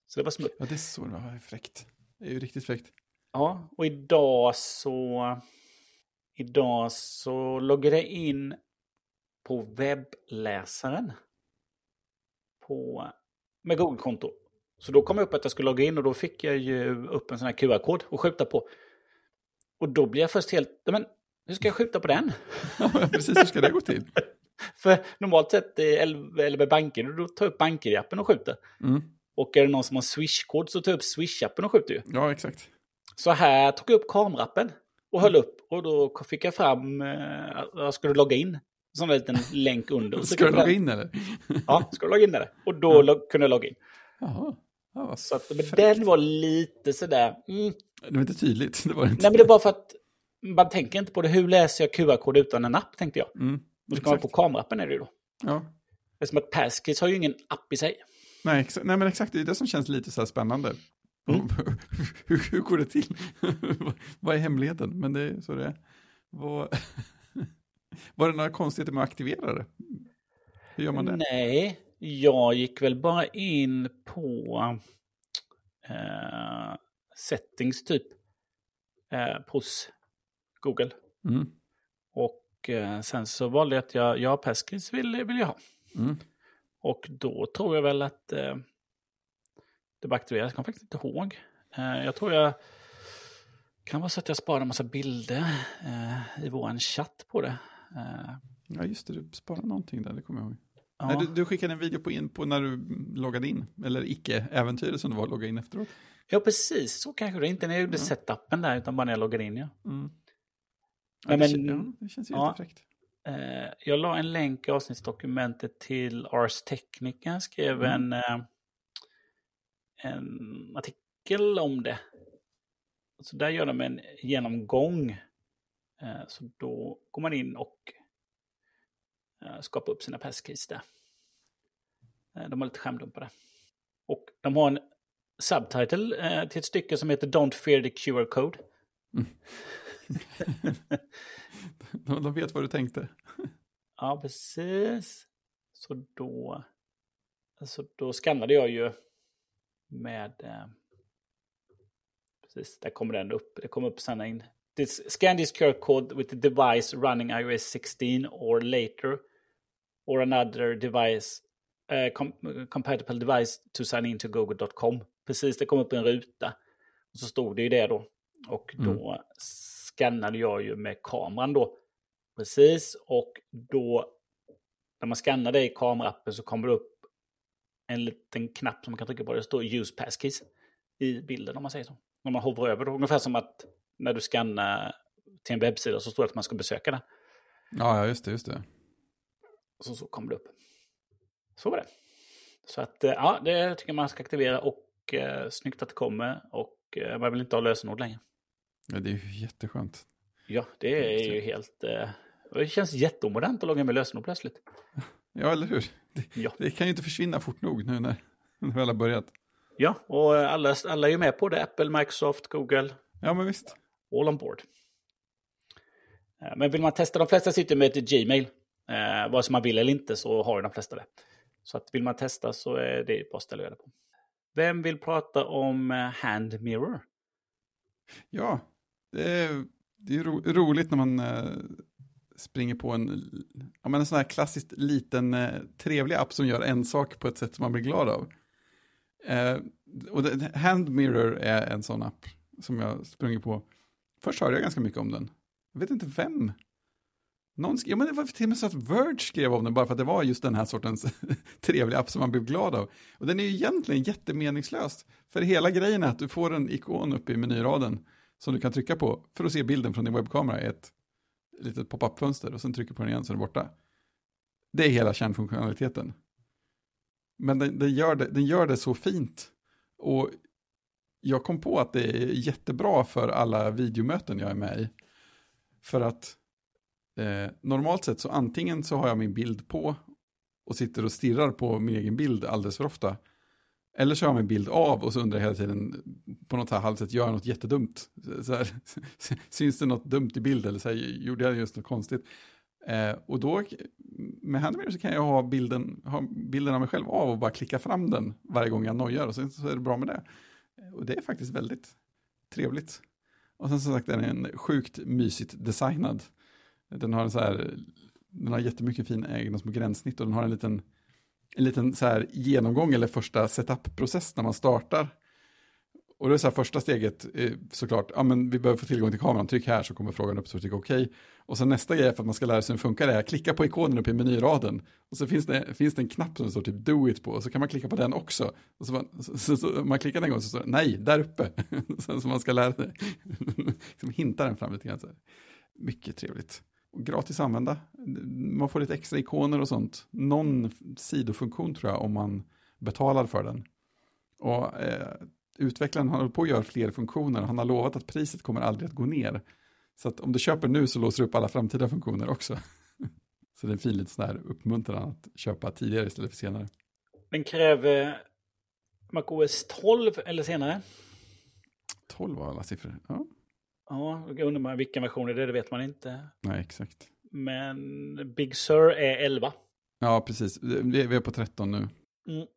Så det var smutt. Ja, det är så det var fräckt. Det är ju riktigt fräckt. Ja, och idag så... Idag så loggade jag in på webbläsaren. på, med Google-konto. Så då kom jag upp att jag skulle logga in och då fick jag ju upp en sån här QR-kod att skjuta på. Och då blir jag först helt, men hur ska jag skjuta på den? Ja, precis, hur ska det gå till? För normalt sett, eh, eller med banker, då tar jag upp banker-appen och skjuter. Mm. Och är det någon som har Swish-kod så tar jag upp Swish-appen och skjuter ju. Ja, exakt. Så här tog jag upp kamerappen och höll upp och då fick jag fram, eh, jag skulle logga in. En sån där liten länk under. Och så Ska du logga in eller? Ja, ska du logga in där? Och då lo- kunde jag logga in. Jaha. Ja, Så att, men den var lite sådär, mm. Det var inte tydligt. Det var inte. Nej men det var för att man tänker inte på det. Hur läser jag QR-kod utan en app, tänkte jag. Mm. Då ska man på kamerappen är det ju då. Ja. Eftersom att Passkeys har ju ingen app i sig. Nej, Nej, men exakt. Det är det som känns lite så här spännande. Mm. hur, hur går det till? Vad är hemligheten? Men det är så det är. Vad... Var det några konstigheter med att aktivera det? Hur gör man det? Nej, jag gick väl bara in på eh, settings typ. Eh, hos Google. Mm. Och eh, sen så valde jag att jag, ja, Passkeys vill, vill jag ha. Mm. Och då tror jag väl att eh, det var aktiverat. Jag kommer faktiskt inte ihåg. Eh, jag tror jag... kan vara så att jag sparade en massa bilder eh, i vår chatt på det. Eh, Ja, just det. Du sparade någonting där, det kommer jag ihåg. ja. Nej, du, du skickade en video på, in, på när du loggade in. Eller icke-äventyret som det var att logga in efteråt. ja, precis. Så kanske det inte när jag gjorde Ja. setupen där, utan bara när jag loggade in. Ja. Mm. Ja, det, men- ja, det känns ju ja. fräckt. Eh, jag la en länk i avsnittsdokumentet till Ars Technica. Skrev Mm. en, eh, en artikel om det. Så där gör de en genomgång. Eh, så då går man in och eh, skapar upp sina passkeys där. Eh, de har lite skärmdumpar där. Och de har en subtitle till ett stycke som heter Don't fear the QR code. De, de vet vad du tänkte. Ja, precis. Så då, alltså då skannade jag ju med... Eh, precis, där kommer den upp. Det kommer upp sen in. This, scan this QR code with the device running iOS 16 or later or another device eh, com compatible device to sign in to google.com. Precis, det kom upp en ruta. Och så stod det ju det då. Och då skannade jag ju med kameran då. Precis, och då när man skannar det i kameraappen så kommer det upp en liten knapp som man kan trycka på. Det står Use Passkeys i bilden om man säger så. När man hovrar över det. Ungefär som att när du skannar till en webbsida så står det att man ska besöka den. Ja, ja, just det, just det. Så, så kommer det upp. Så var det. Så att eh, ja, det tycker jag man ska aktivera och eh, snyggt att det kommer. Och eh, man vill inte ha lösenord längre. Ja, det är ju jätteskönt. Ja, det är ju helt... Eh, det känns jätteomodernt att logga in med lösenord plötsligt. Ja, eller hur? Det, Ja. det kan ju inte försvinna fort nog nu när, vi väl har börjat. Ja, och alla, alla är ju med på det. Apple, Microsoft, Google, Ja, men visst all on board. Eh, men vill man testa, de flesta sitter med ett Gmail. Eh, vare sig man vill eller inte så har ju de flesta det. Så att vill man testa så är det bara att ställa det på. Vem vill prata om eh, Hand Mirror? Ja, det är, det är ju ro, roligt när man eh, springer på en, ja, men en sån här klassiskt liten eh, trevlig app som gör en sak på ett sätt som man blir glad av. Eh, och det, Hand Mirror är en sån app som jag sprungit på. Först hörde jag ganska mycket om den. Jag vet inte vem. Någon skrev, ja, men det var till och med så att Verge skrev om den bara för att det var just den här sortens trevliga app som man blev glad av. Och den är ju egentligen jättemeningslös. För hela grejen är att du får en ikon uppe i menyraden som du kan trycka på för att se bilden från din webbkamera i ett litet pop-up-fönster och sen trycker på den igen så är den borta. Det är hela kärnfunktionaliteten. Men den, den, gör det, den gör det så fint. Och jag kom på att det är jättebra för alla videomöten jag är med i. För att eh, normalt sett så antingen så har jag min bild på och sitter och stirrar på min egen bild alldeles för ofta. Eller så har jag min bild av och så undrar jag hela tiden på något här halvsätt, gör jag något jättedumt? Så här, syns det något dumt i bild eller så här, gjorde jag just något konstigt? Eh, och då med Handmade så kan jag ha bilden, ha bilden av mig själv av och bara klicka fram den varje gång jag nojar och sen så är det bra med det. Och det är faktiskt väldigt trevligt. Och sen som sagt den är en sjukt mysigt designad. Den har en så här, den har jättemycket fina egna små gränssnitt och den har en liten en liten så här genomgång eller första setup-process när man startar. Och det är så här första steget eh, såklart, ja men vi behöver få tillgång till kameran, tryck här så kommer frågan upp så tryck okej. Och sen nästa grej för att man ska lära sig hur det funkar är, klicka på ikonen uppe i menyraden. Och så finns det, finns det en knapp som det står typ do it på, och så kan man klicka på den också. Och så man, så, så, så, man klickar den en gång så står det nej, där uppe. så man ska lära sig, liksom hinta den fram lite grann. Så här. Mycket trevligt. Och gratis använda. Man får lite extra ikoner och sånt. Någon sidofunktion tror jag om man betalar för den. Och eh, utvecklaren håller på att göra fler funktioner. Han har lovat att priset kommer aldrig att gå ner. Så att om du köper nu så låser du upp alla framtida funktioner också. så det är en fin liten sån här uppmuntran att köpa tidigare istället för senare. Den kräver MacOS 12 eller senare. 12 var alla siffror. Ja, Ja, jag undrar man vilken version det är, det vet man inte. nej exakt. Men Big Sur är 11. Ja, precis. Vi är vi är på 13 nu. Mm.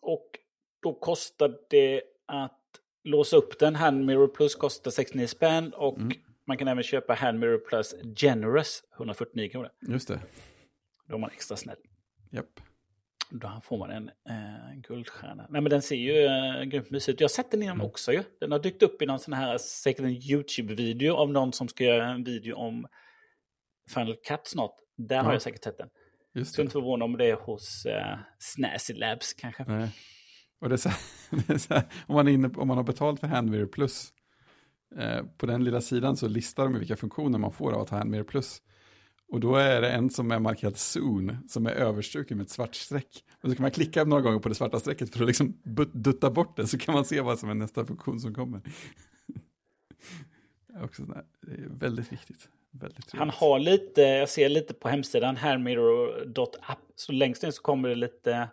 Och då kostar det att låsa upp den. Hand Mirror Plus kostar 69 spänn och Mm. man kan även köpa Hand Mirror Plus Generous 149 kronor. Just det. Då är man extra snäll. Japp. Då får man en eh, guldstjärna. Nej men den ser ju eh, grymt mysig ut. Jag har sett den innan Mm. också ju. Den har dykt upp i någon sån här, säkert en YouTube-video av någon som ska göra en video om Final Cut snart. Där har Ja. jag säkert sett den. Just det. inte förvåna om det är hos eh, Snazzy Labs kanske. Nej. Och det är här, det är här, om, man inne, om man har betalt för Handmirror Plus, eh, på den lilla sidan så listar de vilka funktioner man får av att ha Handmirror Plus. Och då är det en som är markerad Soon, som är överstruken med ett svart streck. Och så kan man klicka några gånger på det svarta strecket för att liksom dutta bort det, så kan man se vad som är nästa funktion som kommer. Det är också här, det är väldigt viktigt. Väldigt Han har lite, jag ser lite på hemsidan, handmirror.app, så längst ner så kommer det lite,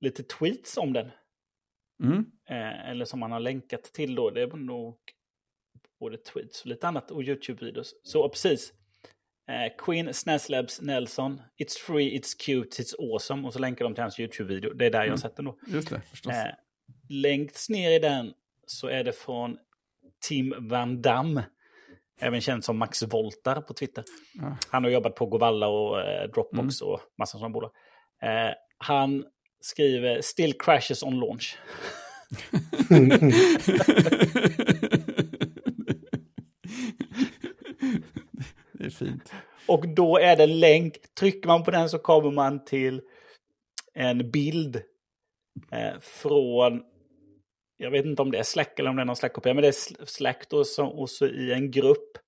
lite tweets om den. Mm, Eh, eller som han har länkat till då, det är nog både tweets och lite annat och YouTube-videos. Så precis. Eh, Queen Snaslabs Nelson, It's free, it's cute, it's awesome. Och så länkar de till hans YouTube-video. Det är där jag har Mm. sett den då. just det, förstås. Eh, längst ner i den så är det från Tim Van Damme. Även känd som Max Voltar på Twitter. Ja. Han har jobbat på Govalla och eh, Dropbox och massa sådana bolag. Eh, han skriver “Still crashes on launch”. det är fint. Och då är det länk. Trycker man på den så kommer man till en bild eh, från, jag vet inte om det är Slack eller om det är någon Slack-kopia, men det är Sl- Slack då som, och så i en grupp.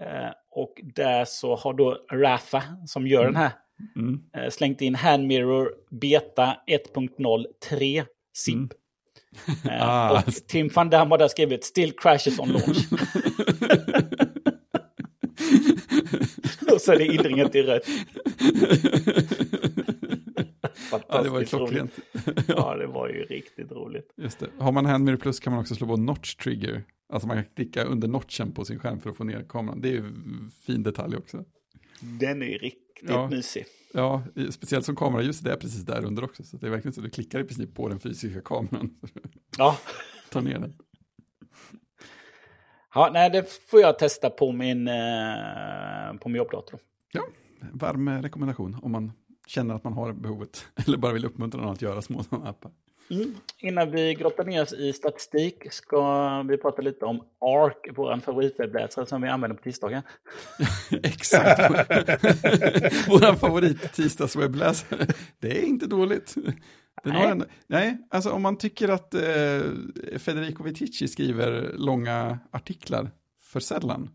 Eh, och där så har då Rafa, som gör den här, Mm. eh, slängt in Handmirror Beta 1.03 ZIP. Mm. Eh, Ah. Och Tim van Damme har där skrivit “Still crashes on launch”. och så är det inringat i rött. ja, det var ju klockrent. Ja, det var ju riktigt roligt. Just det. Har man Handmirror Plus kan man också slå på Notch Trigger. Alltså man kan klicka under notchen på sin skärm för att få ner kameran. Det är ju fin detalj också. Den är ju riktigt Ja. mysig. Ja, speciellt som kameraljuset är precis där under också. Så det är verkligen så att du klickar i princip på den fysiska kameran. Ja. Ta ner den. ja, nej, det får jag testa på min, eh, på min jobbdator. Ja, varm rekommendation om man känner att man har behovet. Eller bara vill uppmuntra någon att göra små sådana appar. Mm. Innan vi grottar ner oss i statistik ska vi prata lite om ARC, vår favoritwebbläsare som vi använder på tisdagar. Exakt. Vår favorit tisdagswebbläsare. Det är inte dåligt. Nej. en, nej, alltså om man tycker att eh, Federico Vitici skriver långa artiklar för sällan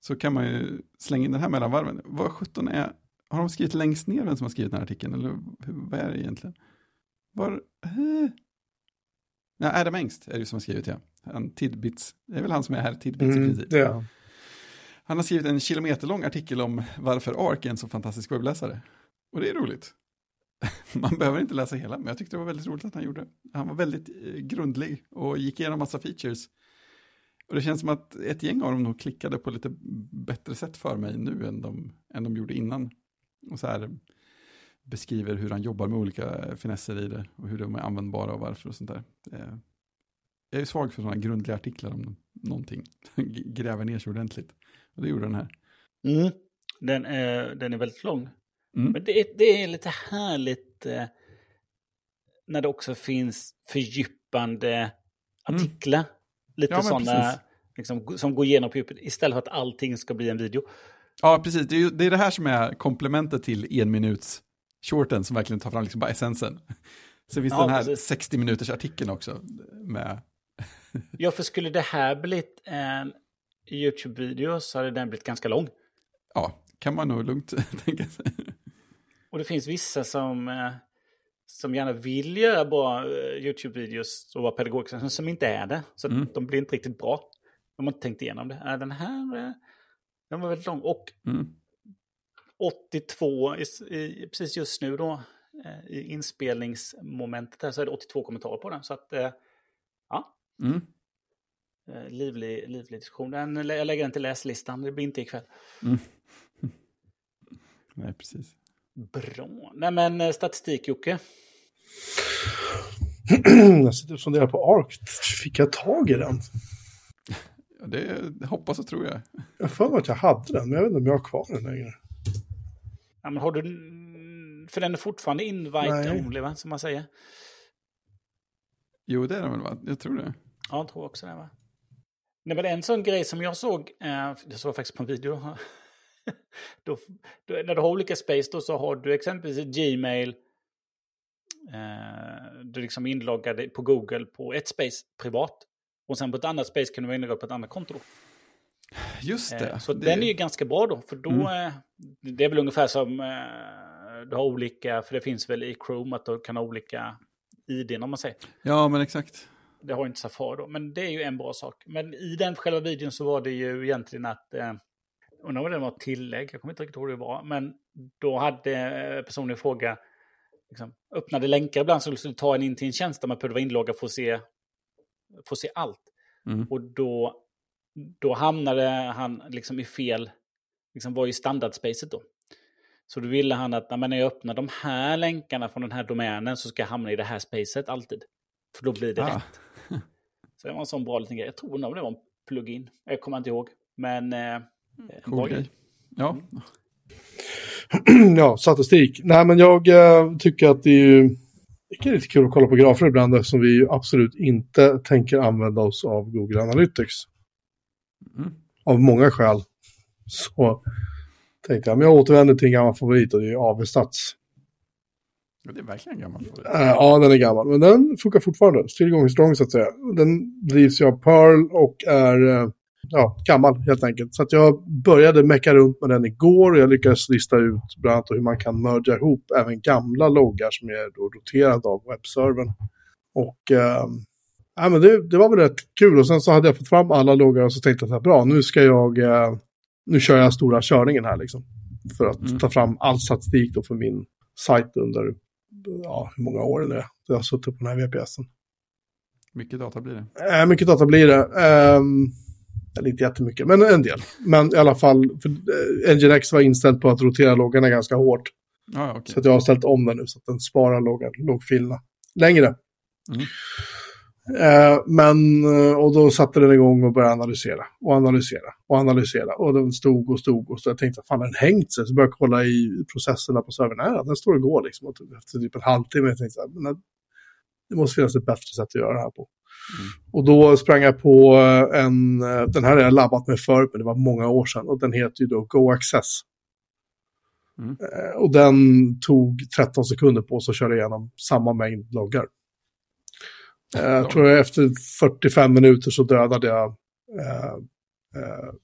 så kan man ju slänga in den här mellan varven. Vad 17 är, har de skrivit längst ner vem som har skrivit den här artikeln? Eller hur, vad är det egentligen? Var, eh? Nej, Adam Engst är det som har skrivit ja. Han, tidbits, det är väl han som är här, tidbits i Mm, princip. det är han. Har skrivit en kilometerlång artikel om varför ARC är en så fantastisk webbläsare. Och det är roligt. Man behöver inte läsa hela, men jag tyckte det var väldigt roligt att han gjorde det. Han var väldigt eh, grundlig och gick igenom massa features. Och det känns som att ett gäng av dem nog klickade på lite bättre sätt för mig nu än de, än de gjorde innan. Och så här beskriver hur han jobbar med olika finesser i det och hur de är användbara och varför och sånt där. Är- Jag är svag för sådana grundliga artiklar om någonting. Gräver ner sig ordentligt. Och det gjorde den här. Mm. Den, är, den är väldigt lång. Mm. Men det är, det är lite härligt eh, när det också finns fördjupande mm. artiklar. Mm. Lite ja, sådana liksom, som går igenom på djupet istället för att allting ska bli en video. Ja, precis. Det är, det, är det här som är komplementet till en minuts shorten som verkligen tar fram liksom bara essensen. Så finns ja, den här precis. 60 minuters artikeln också med... ja, för skulle det här blivit en YouTube-video så hade den blivit ganska lång. Ja, kan man nog lugnt tänka sig. Och det finns vissa som, eh, som gärna vill göra bra eh, YouTube-videos och vara pedagogiska, som inte är det. Så mm. de blir inte riktigt bra. De har inte tänkt igenom det. Är den här, eh, den var väldigt lång. Och mm. 82, i, i, precis just nu då, i inspelningsmomentet här så är det 82 kommentarer på den. Så att, ja. Mm. Livlig, livlig diskussion. Den, jag lägger den till läslistan, det blir inte ikväll. Mm. Nej, precis. Bra. Nej men eh, statistik Jocke? jag sitter och funderar på ARK. Fick jag tag i den? Ja, det, det hoppas och tror jag. Jag för mig att jag hade den, men jag vet inte om jag har kvar den längre. Ja, men har du... För den är fortfarande invite only, va? Som man säger. Jo, det är den väl, va? Jag tror det. Ja, jag tror också det, va? Nej, men en sån grej som jag såg, eh, jag såg faktiskt på en video då, då, när du har olika space då så har du exempelvis Gmail. Eh, du liksom inloggade på Google på ett space privat. Och sen på ett annat space kan du vara inloggad på ett annat konto. Då. Just det. Eh, så det... den är ju ganska bra då. För då, mm. eh, det är väl ungefär som eh, du har olika, för det finns väl i Chrome att du kan ha olika ID om man säger. Ja, men exakt. Det har inte Safari då, men det är ju en bra sak. Men i den själva videon så var det ju egentligen att eh, undrar om det var tillägg, jag kommer inte riktigt ihåg hur det var, men då hade personen i fråga liksom, öppnade länkar ibland så skulle ta en in till en tjänst där man behövde vara inloggad för att se, för att se allt. Mm. Och då, då hamnade han liksom i fel, liksom var i standardspacet då. Så då ville han att när jag öppnar de här länkarna från den här domänen så ska jag hamna i det här spacet alltid. För då blir det ah. rätt. Så det var en sån bra liten grej. Jag tror nog det var en plugin. Jag kommer inte ihåg. Men eh, Cool grej. Ja. ja, statistik. Nej, men jag äh, tycker att det är ju det är lite kul att kolla på grafer ibland eftersom vi absolut inte tänker använda oss av Google Analytics. Mm. Av många skäl. Så tänkte jag, men jag återvänder till en gammal favorit och det är AV-stats. Ja, det är verkligen en gammal favorit. Äh, ja, den är gammal, men den funkar fortfarande. Still going strong så att säga. Den drivs ju av Pearl och är äh, ja, gammal helt enkelt. Så att jag började mecka runt med den igår och jag lyckades lista ut bland annat hur man kan merga ihop även gamla loggar som är då roterade av webbservern. Och äh, ja, men det, det, var väl rätt kul och sen så hade jag fått fram alla loggar och så tänkte jag så här, bra, nu ska jag, äh, nu kör jag stora körningen här liksom. För att mm. ta fram all statistik då för min sajt under, ja, hur många år det är. Jag har suttit på den här VPSen. Mycket data blir det. Äh, mycket data blir det. Um, eller inte jättemycket, men en del. Men i alla fall, för eh, Nginx var inställd på att rotera loggarna ganska hårt. Ah, okay. Så jag har ställt om den nu så att den sparar loggfilerna längre. Mm. Eh, men, eh, och då satte den igång och började analysera och analysera och analysera. Och den stod och stod och så jag tänkte, fan den hängt sig? Så började jag kolla i processerna på servern. Nej, den står och går liksom. Och efter typ en halvtimme jag tänkte jag, men det måste finnas ett bättre sätt att göra det här på. Mm. Och då sprang jag på en, den här har jag labbat med förut, men det var många år sedan. Och den heter ju då Go Access. Mm. Eh, och den tog 13 sekunder på sig att köra igenom samma mängd loggar. Eh, jag tror jag efter 45 minuter så dödade jag eh, eh,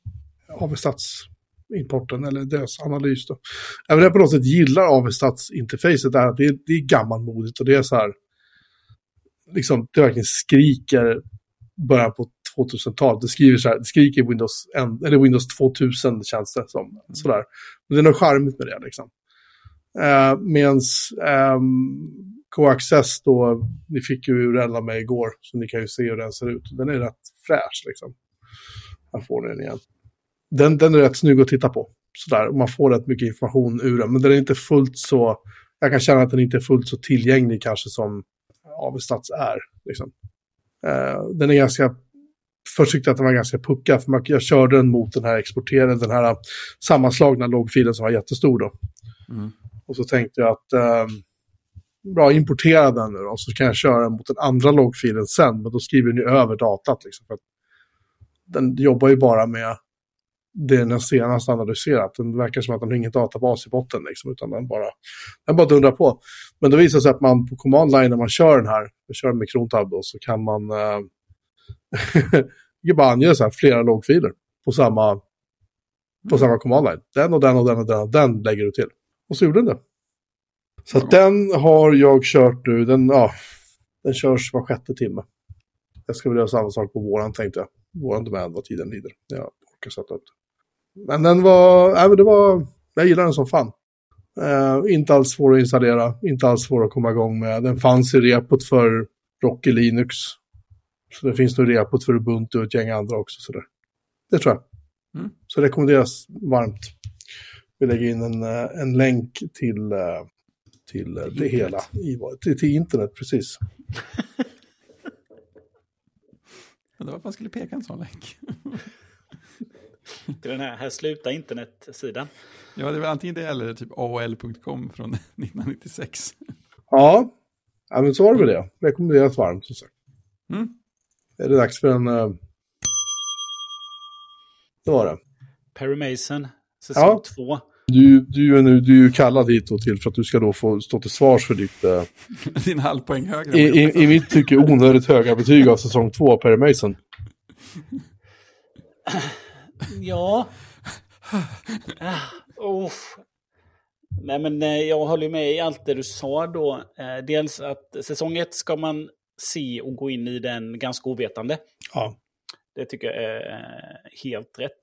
AV-Stats-importen, eller deras analys. Då. Även jag på något sätt gillar AV-Stats-interfacet, det, är, det är gammalmodigt och det är så här, liksom, det verkligen skriker början på 2000-talet. Det, skriver så här, det skriker Windows, eller Windows 2000 känns det som. Mm. Sådär. Men det är något charmigt med det liksom. Uh, Medan um, Coaccess då, ni fick ju Urella med igår, så ni kan ju se hur den ser ut. Den är rätt fräsch liksom. Här får ni den igen. Den, den är rätt snygg att titta på. Sådär, man får rätt mycket information ur den, men den är inte fullt så, jag kan känna att den inte är fullt så tillgänglig kanske som Avestats är. Liksom. Uh, den är ganska, först tyckte jag att den var ganska puckad, för jag körde den mot den här exporterade, den här sammanslagna loggfilen som var jättestor då. Mm. Och så tänkte jag att eh, bra, importera den nu då, så kan jag köra den mot den andra loggfilen sen. Men då skriver ni över datat liksom. För den jobbar ju bara med det den senast analyserat. Den verkar som att den har ingen databas i botten liksom, utan den bara, den bara dundrar på. Men det visar sig att man på command line när man kör den här, man kör med Krontab då, så kan man eh, bara ange så här, flera loggfiler på samma, på samma command line. Den och den och den och den och den lägger du till. Och så gjorde den det. Så att den har jag kört nu, den, ja, den körs var sjätte timme. Jag ska väl göra samma sak på våran tänkte jag. Våran domän vad tiden lider. Jag orkar sätta upp det. Men den var, nej men det var, jag gillar den som fan. Eh, inte alls svår att installera, inte alls svår att komma igång med. Den fanns i repot för Rocky Linux. Så det finns nog repot för Ubuntu och ett gäng andra också. Så det, det tror jag. Mm. Så rekommenderas varmt. Vi lägger in en, eh, en länk till, eh, till det internet. hela. I, till, till internet, precis. Men det var att man skulle peka en sån länk. Till den här, här slutar internetsidan. Ja, det var antingen det eller typ AOL.com från 1996. Ja, ja men så var det med det. Rekommenderas varmt som sagt. Mm. Är det dags för en... eh, Det var det. Perry Mason, säsong Ja. Du, du, är nu, du är ju kallad hit då till för att du ska då få stå till svars för ditt, eh, Din halvpoäng högre. i, i, i mitt tycke, onödigt höga betyg av säsong två av Perry Mason. Ja. Uff. Nej men eh, jag håller med i allt det du sa då. Eh, Dels att säsong ett ska man se och gå in i den ganska ovetande. Ja. Det tycker jag är eh, helt rätt.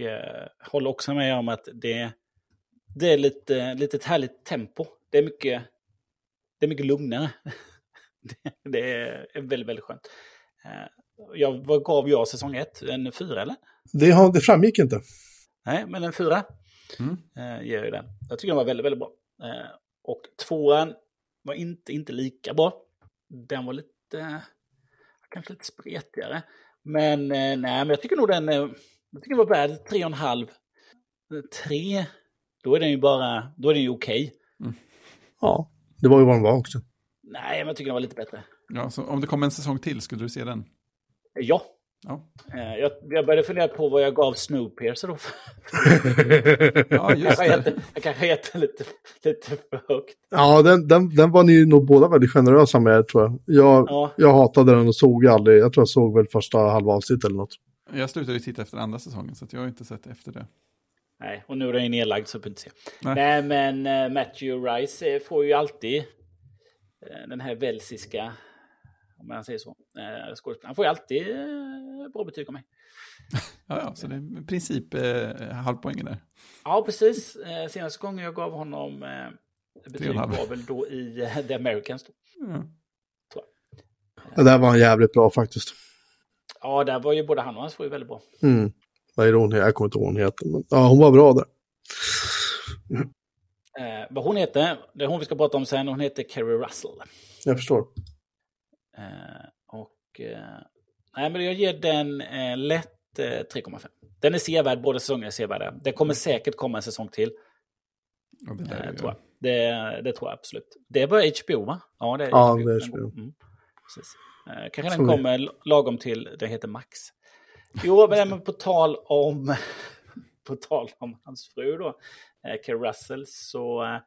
Eh, håller också med om att det, det är lite, lite ett härligt tempo. Det är mycket, det är mycket lugnare. det, det är väldigt, väldigt skönt. Eh, jag, vad gav jag säsong ett? En fyra eller? Det, har, det framgick inte. Nej, men en fyra Mm. eh, ger ju den. Jag tycker den var väldigt, väldigt bra. Eh, och tvåan var inte, inte lika bra. Den var lite, kanske lite spretigare. Men eh, nej, men jag tycker nog den, eh, jag tycker den var värd tre och en halv. Tre, då är den ju bara, då är den ju okej. Ja, det var ju vad den var också. Nej, men jag tycker den var lite bättre. Ja, så om det kommer en säsong till, skulle du se den? Eh, Ja, Ja, eh, jag, jag började fundera på vad jag gav Snowpiercer då. ja jag just kanske det. jag kanske gett den lite, lite för högt. ja, den, den, den var ni nog båda väldigt generösa med, tror jag. Jag, Ja. jag hatade den och såg aldrig, jag tror jag såg väl första halva avsnitt eller något. Jag slutade ju titta efter andra säsongen, så att jag har inte sett efter det. Nej, och nu är den ju nedlagd så jag inte se. Nej. Nej, men eh, Matthew Rice eh, får ju alltid eh, den här välsiska, om man säger så, eh, skådespelaren. Han får ju alltid bra betyg av mig. Ja, ja, så det är i princip halvpoängen där. Ja, precis. Senaste gången jag gav honom betyg var väl då i The Americans. Då. Ja. Det där var en jävligt bra faktiskt. Ja, där var ju både han och hans fru väldigt bra. Mm. Vad är hon? Jag kommer inte ihåg hon heter. Men, ja, hon var bra där. Eh, vad hon heter, det är hon vi ska prata om sen, hon heter Kerry Russell. Jag förstår. Eh, och eh, nej, men jag ger den eh, lätt eh, 3,5. Den är sevärd, båda säsongerna är sevärda. Det kommer säkert komma en säsong till, Ja, det där eh, tror jag. Det, det tror jag absolut. Det är bara HBO, va? Ja, det är Ja, HBO. det är HBO. Mm, precis. Eh, kanske den kommer lagom till, det heter Max. Jo, men på tal om, på tal om hans fru då, eh, Kerry Russell, så eh,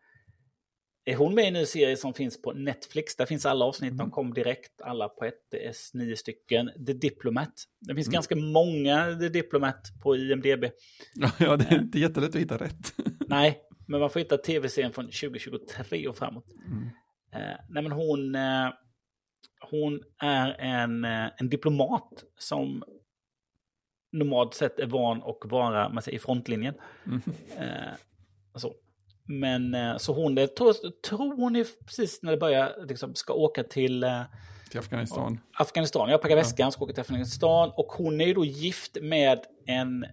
är hon med i en ny serie som finns på Netflix. Där finns alla avsnitt, de kom direkt, alla på ett. Det är nio stycken. The Diplomat. Det finns ganska många The Diplomat på IMDB. Ja, det är inte jättelätt att hitta rätt. Nej, men man får hitta tv-serien från 2023 och framåt. Mm. Nej, men hon, hon är en, eh, en diplomat som normalt sett är van att vara man säger, i frontlinjen. Mm. Eh, så. Men eh, så hon, det, tror, tror hon är precis när det börjar, liksom, ska åka till eh, Till Afghanistan. Afghanistan. Jag packar väskan, ska åka till Afghanistan. Och hon är ju då gift med en,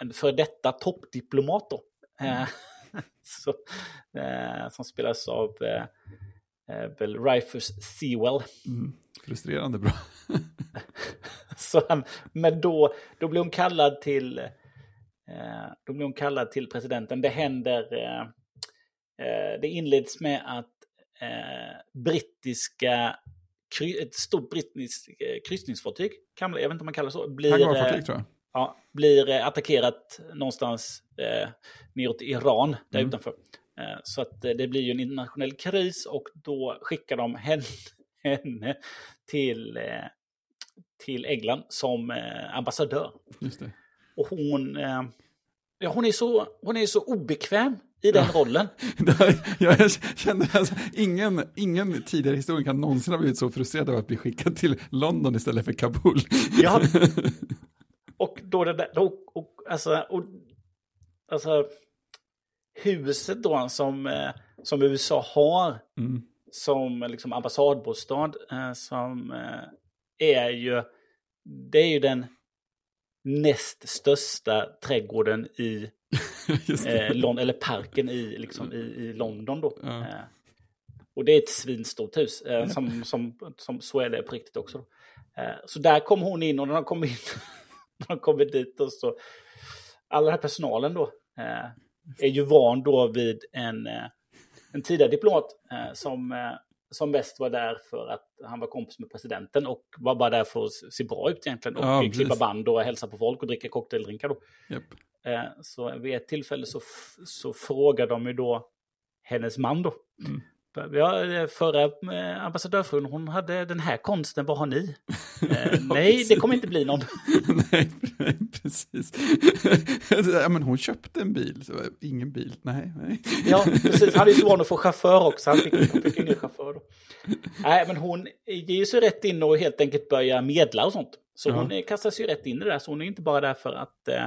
en före detta toppdiplomat då. Eh, så, eh, som spelas av eh, väl Rifus Sewell. Mm. Frustrerande bra. Så, han- men då, då blir hon kallad till eh, då blir hon kallad till presidenten. Det händer, eh, det inleds med att eh, brittiska, ett stort brittiskt eh, kryssningsfartyg, kan, jag vet inte om man kallar det så, blir, Hangarfartyg tror jag. ja, blir eh, attackerat någonstans eh, neråt Iran, där Mm. utanför. Eh, så att eh, det blir ju en internationell kris och då skickar de henne, henne till, eh, till England som ambassadör. Och hon, ja, hon, är så, hon är så obekväm i den rollen. jag känner alltså, ingen, ingen tidigare historia kan någonsin ha blivit så frustrerad av att bli skickad till London istället för Kabul. Ja. Och då det där, och, och, alltså, och, alltså huset då som, eh, som USA har Mm. som liksom ambassadbostad eh, som eh, är ju, det är ju den näst största trädgården i eh, Lon- eller parken i, liksom, i, i London då. Ja. Eh, och det är ett svinstort hus, eh, som, som, som, så är det på riktigt också. Eh, så där kom hon in och när de kom in, när de kommer dit och så, all den här personalen då, eh, är ju van då vid en, eh, en tidigare diplomat eh, som, eh, som mest var där för att han var kompis med presidenten och var bara där för att se bra ut egentligen och Ja, klippa band och hälsa på folk och dricka cocktaildrinkar då. Eh, Så vid ett tillfälle så, så frågar de ju då hennes man då. Mm. Ja, eh, förra eh, ambassadörfrun, hon hade den här konsten, vad har ni? Eh, nej, det kommer inte bli någon. nej, nej, precis. ja, men hon köpte en bil, så ingen bil, nej, nej. Ja, precis. Han är ju så van att få chaufför också. Han fick, han fick ingen chaufför då. Nej, men hon ger ju sig rätt in och helt enkelt börjar medla och sånt. Så Ja. hon kastar sig ju rätt in i det där. Så hon är inte bara där för att, eh,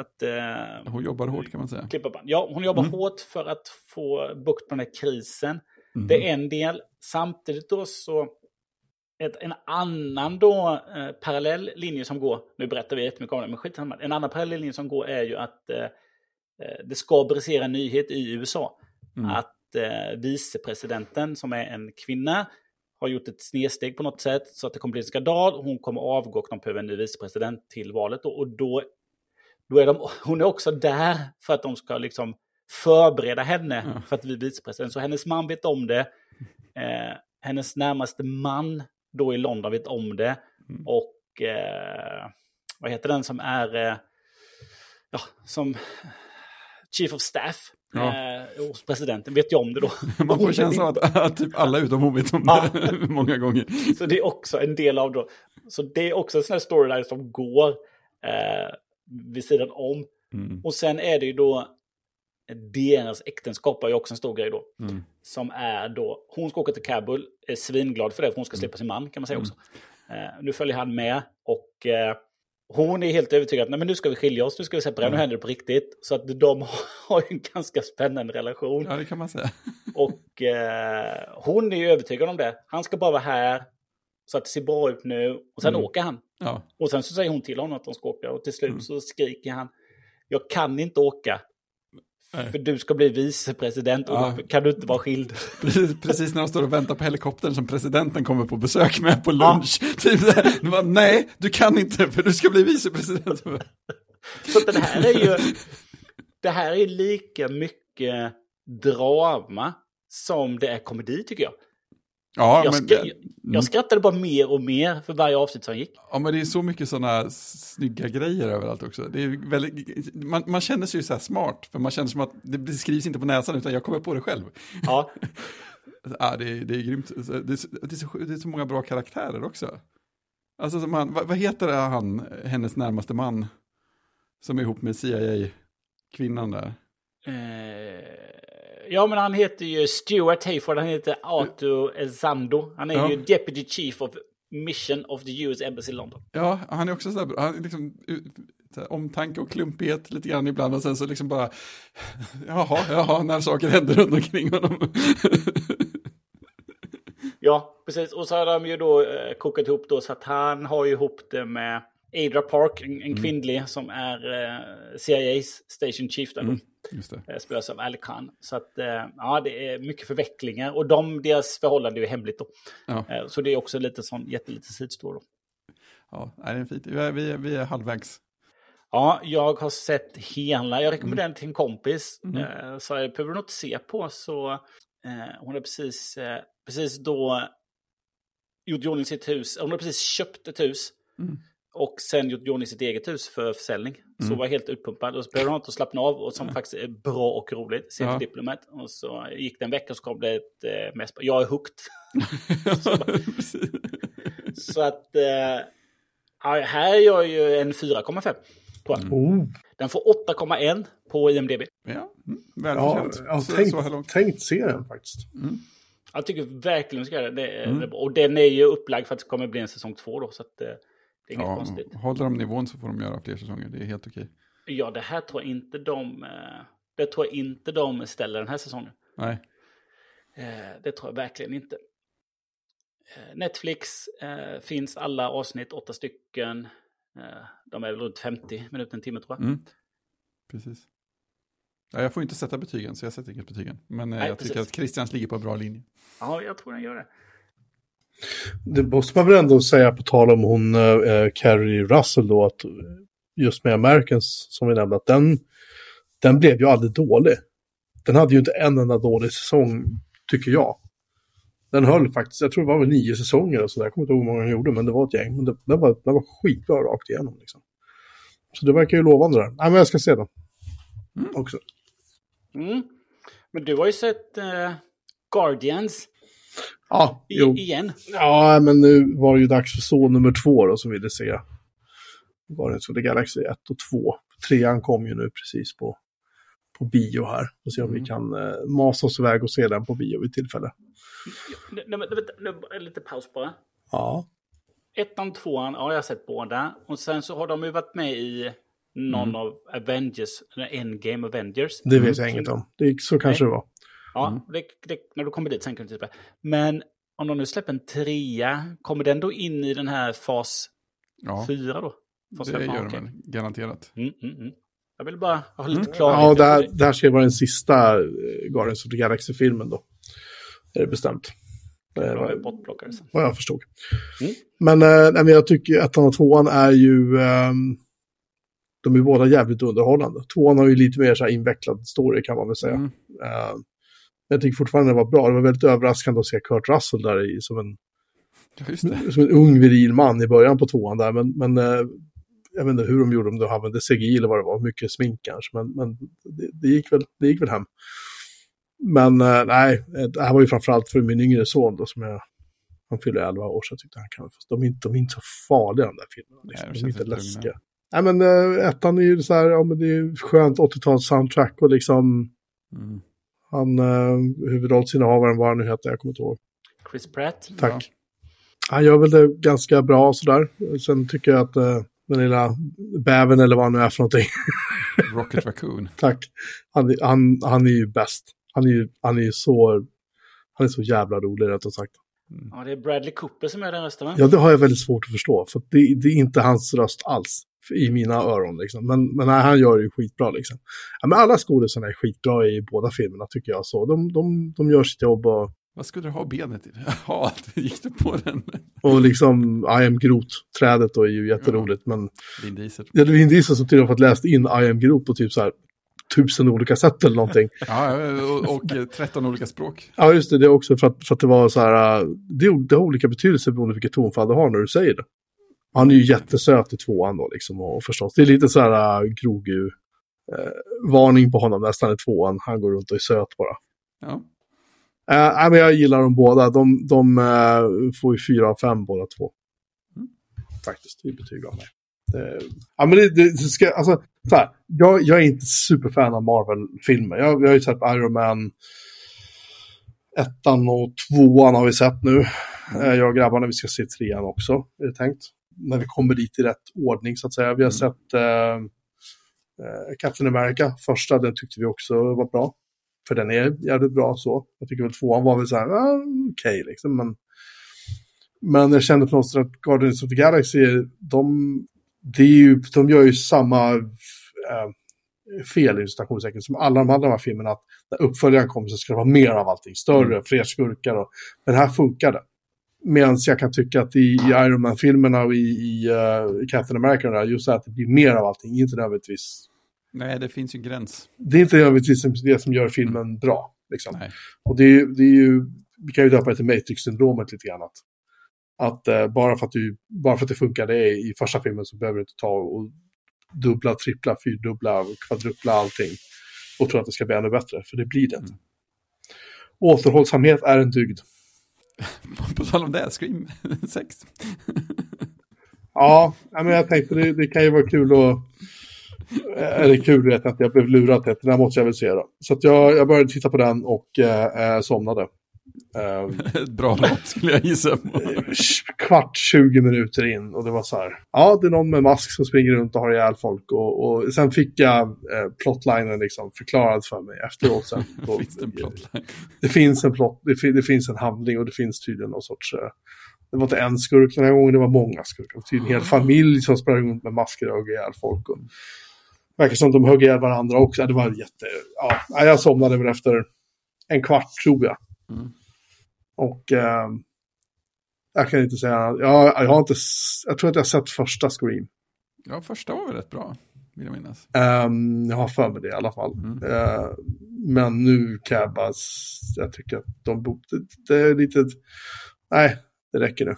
att eh, Hon jobbar hårt kan man säga. klippa band. Ja, hon jobbar Mm. hårt för att få bukt på den här krisen. Mhm. Det är en del. Samtidigt då så ett, en annan då eh, parallell linje som går, nu berättar vi jättemycket om det, men skitsamma. En annan parallell linje som går är ju att eh, eh, det ska brisera en nyhet i USA. Mm. Att eh, vicepresidenten som är en kvinna har gjort ett snedsteg på något sätt så att det kommer bli en skandal. Hon kommer avgå och de behöver en ny vicepresident till valet. Då, och då, då är de, hon är också där för att de ska liksom förbereda henne Ja. för att bli vicepresident. Så hennes man vet om det. Eh, hennes närmaste man då i London vet om det. Mm. Och eh, vad heter den som är eh, ja, som chief of staff Ja. eh, hos presidenten vet ju om det då. Man får känslan att, att typ alla utom hon vet om Ja. det många gånger. Så det är också en del av då. Så det är också en sån här storyline som går eh, vid sidan om. Mm. Och sen är det ju då deras äktenskap är ju också en stor grej då. Mm. Som är då, hon ska åka till Kabul, är svinglad för det, för hon ska slippa sin man kan man säga Mm. också. Eh, nu följer han med och eh, hon är helt övertygad att Nej, men nu ska vi skilja oss, nu ska vi separera, Mm. nu händer det på riktigt. Så att de har ju en ganska spännande relation. Ja, det kan man säga. Och eh, hon är ju övertygad om det. Han ska bara vara här så att det ser bra ut nu. Och sen Mm. åker han. Ja, Och sen så säger hon till honom att de ska åka. Och till slut Mm. så skriker han. Jag kan inte åka. Nej. För du ska bli vicepresident och Ja. kan du inte vara skild. precis, precis när de står och väntar på helikoptern som presidenten kommer på besök med på Ja. lunch. Typ där. Bara, nej, du kan inte för du ska bli vicepresident. Så det här är ju... Det här är lika mycket drama som det är komedi tycker jag. Ja, Jag, men, skra- mm. jag skrattade bara mer och mer för varje avsnitt som gick. ja, men det är så mycket sådana snygga grejer överallt också. Det är väldigt, man, man känner sig ju så här smart, för man känner som att det skrivs inte på näsan, utan jag kommer på det själv. Ja, Ja, det, är, det är grymt. Det är, så, det, är så, det är så många bra karaktärer också. Alltså, som han, vad, vad heter han, hennes närmaste man, som är ihop med CIA-kvinnan där? Eh, ja, men han heter ju Stuart Hayford. Han heter Arthur Ezando. Han är Ja. ju Deputy Chief of Mission of the US Embassy London. Ja, han är också så här, han är liksom, omtanke och klumpighet lite grann ibland och sen så liksom bara, jaha, jaha, när saker händer runt omkring honom. Ja, precis. Och så har de ju då eh, kokat ihop då så att han har ju ihop det med Adra Park, en, en kvinnlig som är eh, CIA's Station Chief där. Mm. Just det. Eh, Spelas av Ali Khan. Så att eh, ja, det är mycket förvecklingar. Och de, deras förhållande är ju hemligt då. Ja, Eh, så det är också lite sån jättelite sidstory då. ja det är fint. Vi är, vi är, vi är halvvägs. Ja, jag har sett hela. Jag rekommenderar den till en kompis. Mm. Så jag behöver något att se på. Så eh, hon har precis, eh, precis då gjort i ordning sitt hus. Hon har precis köpt ett hus. Mm. Och sen gjort ordning sitt eget hus för försäljning. Så Mm. var helt utpumpad. Och så behövde något att slappna av. Och som faktiskt är bra och roligt. Se Ja. ja. diplomat. Och så gick det en vecka och så kom det ett eh, mest. Jag är hooked. Precis. så att... Eh, ja, här är jag ju en 4,5. På den. Oh, Den får 8,1 på IMDB. ja, mm, ja, välförtjänt. jag har så, tänkt, så här långt. tänkt se den faktiskt. Mm. Jag tycker verkligen du ska göra det. det, Mm. Och den är ju upplagd för att det kommer bli en säsong två då. Så att, eh, det är inget Ja, konstigt. håller de nivån så får de göra fler säsonger, det är helt okej. Ja, det här tror jag inte de... Eh, det tror jag inte de ställer den här säsongen. Nej, Eh, det tror jag verkligen inte. Eh, Netflix finns alla avsnitt, åtta stycken. De är väl runt 50 minuter, en timme tror jag. mm. precis. Ja, jag får inte sätta betygen, så jag sätter inget betygen. Men Nej, jag tycker precis. att Christians ligger på en bra linje. Ja, jag tror den gör det. Det måste man väl ändå säga på tal om hon äh, Carrie Russell då, att just med Americans som vi nämnde, att den, den blev ju aldrig dålig. Den hade ju inte en enda dålig säsong, tycker jag. Den höll faktiskt, jag tror det var väl nio säsonger och sådär, jag kommer inte ihåg hur många den gjorde, men det var ett gäng. Men det, den, var, den var skitbra rakt igenom liksom. Så det verkar ju lovande där. Nej, men jag ska se den. Också. Mm. Men du har ju sett eh, Guardians Ja, i, jo. igen. Ja, men nu var det ju dags för son nummer två då som ville se Guardians of the Galaxy 1 och 2. Trean kom ju nu precis på, på bio här. Och se om vi Mm. kan eh, masa oss iväg och se den på bio vid tillfälle. Nej, men, vänta, nu, lite paus bara. Ja. Ettan, tvåan, ja jag har sett båda. Och sen så har de ju varit med i någon Mm. av Avengers, eller Endgame Avengers. Det vet jag inget om. Det, så kanske det var. Ja, Mm. det, det, när du kommer dit sen kan du titta. Men om de nu släpper en trea, kommer den då in i den här fas Ja, fyra då? Fas det fem, gör de okej. väl, garanterat. Mm, mm, mm. Jag vill bara ha lite Mm. klarhet. Ja, det här, det. här ska vara den sista eh, Guardians of the Galaxy-filmen då. Är det bestämt. Eh, är vad- bortplockade sen. vad jag förstod. Mm. Men, nej, men jag tycker ettan och tvåan är ju... ehm, de är båda jävligt underhållande. Tvåan har ju lite mer så här invecklad story kan man väl säga. Mm. Jag tycker fortfarande det var bra. Det var väldigt överraskande att se Kurt Russell där i som en, Ja, som en ung viril man i början på tvåan där. Men, men eh, jag vet inte hur de gjorde, om de använde CGI eller vad det var. Mycket smink kanske, men, men det, det, gick väl, det gick väl hem. Men eh, nej, det här var ju framförallt för min yngre son då som jag... Han fyller 11 år så jag tyckte han kan... De är inte, de är inte så farliga de där filmerna. Liksom. Nej, de är inte läskiga. lugna. Nej men ettan är ju så här, ja men det är ju skönt 80-tals soundtrack och liksom Mm. Han, uh, huvudrollsinnehavaren, vad han nu heter, jag kommer inte ihåg. Chris Pratt. Tack. Han gör väl det ganska bra sådär. Sen tycker jag att uh, den lilla bäven eller vad han nu är för någonting, Rocket Raccoon. tack. Han, han, han är ju bäst. Han är ju, han är ju så, han är så jävla rolig rätt och sagt. Ja, det är Bradley Cooper som är den rösten va? Ja, det har jag väldigt svårt att förstå. För det, det är inte hans röst alls i mina öron. Liksom. Men, men nej, han gör det ju skitbra. Liksom. Ja, men alla skådisarna är skitbra i båda filmerna tycker jag. Så de, de, de gör sitt jobb och, Vad skulle du ha benet till? Ja, gick du på den? och liksom I am Groot-trädet då är ju jätteroligt. Men Vin Diesel. är Vin Diesel som tydligen har fått läst in I am Groot på typ så här tusen olika sätt eller någonting. Ja, och, och eh, 13 olika språk. Ja, just det. Det också för att, för att det var så här, äh, det, det har olika betydelser beroende på vilket tonfall du har när du säger det. Han är ju jättesöt i tvåan då liksom och förstås. Det är lite så här äh, Grogu, eh, varning på honom nästan i tvåan. Han går runt och är söt bara. Ja. Nej, men jag gillar dem båda. De, de eh, får ju fyra av fem båda två. Mm. Faktiskt, i betyg av mig. Det, ja, men det, det ska, alltså, så här, jag, jag är inte superfan av Marvel-filmer. Jag, jag har ju sett Iron Man ettan och tvåan har vi sett nu. Eh, jag och grabbarna, vi ska se trean också, är det tänkt. När vi kommer dit i rätt ordning så att säga. Vi har Mm. sett eh, eh, Captain America, första, den tyckte vi också var bra. För den är jävligt bra så. Jag tycker väl tvåan var väl så här, ah, okej liksom. Men, men jag kände på något sätt att Guardians of the Galaxy, de, det är ju, de gör ju samma eh, fel i citationstecken som alla de andra de här filmerna. Att när uppföljaren kommer så ska det vara mer av allting. Större, Mm. fler skurkar. Och, men här funkar det. Medan jag kan tycka att i, i Iron Man-filmerna och i, i uh, Captain America, där, just att det blir mer av allting, inte nödvändigtvis. Nej, det finns ju en gräns. Det är inte nödvändigtvis det som gör filmen bra. Liksom. Och det är, det är ju, vi kan ju döpa det till Matrix-syndromet lite grann. Att, att eh, bara, för att du, bara för att det funkade i första filmen så behöver du inte ta och dubbla, trippla, fyrdubbla, kvadrupla allting. Och tro att det ska bli ännu bättre, för det blir det inte. Återhållsamhet är en dygd. På tal om det, Scream 6. Ja, men jag tänkte det, det kan ju vara kul att... Eh, eller kul vet jag inte, jag blev lurad. Den här måste jag väl se då. Så att jag, jag började titta på den och eh, eh somnade. Ett bra lag skulle jag gissa på. Kvart, 20 minuter in och det var så här. Ja, det är någon med mask som springer runt och har ihjäl folk. Och, och sen fick jag eh, plotlinen liksom förklarad för mig efteråt. Sen. finns det, en plotline? det finns en plot, det, fin, det, finns en handling och det finns tydligen någon sorts... Eh, det var inte en skurk den här gången, det var många skurkar. Tydligen en hel familj som sprang runt med masker och högg ihjäl folk. Och, verkar som att de högg ihjäl varandra också. Det var jätte... Ja, jag somnade väl efter en kvart tror jag. Mm. Och eh, jag kan inte säga jag, jag har inte, jag tror att jag har sett första Scream. Ja, första var väl rätt bra, vill jag minnas. Um, jag har för mig det i alla fall. Mm. Uh, men nu kan jag bara, jag tycker att de, det, det är lite, nej, det räcker nu.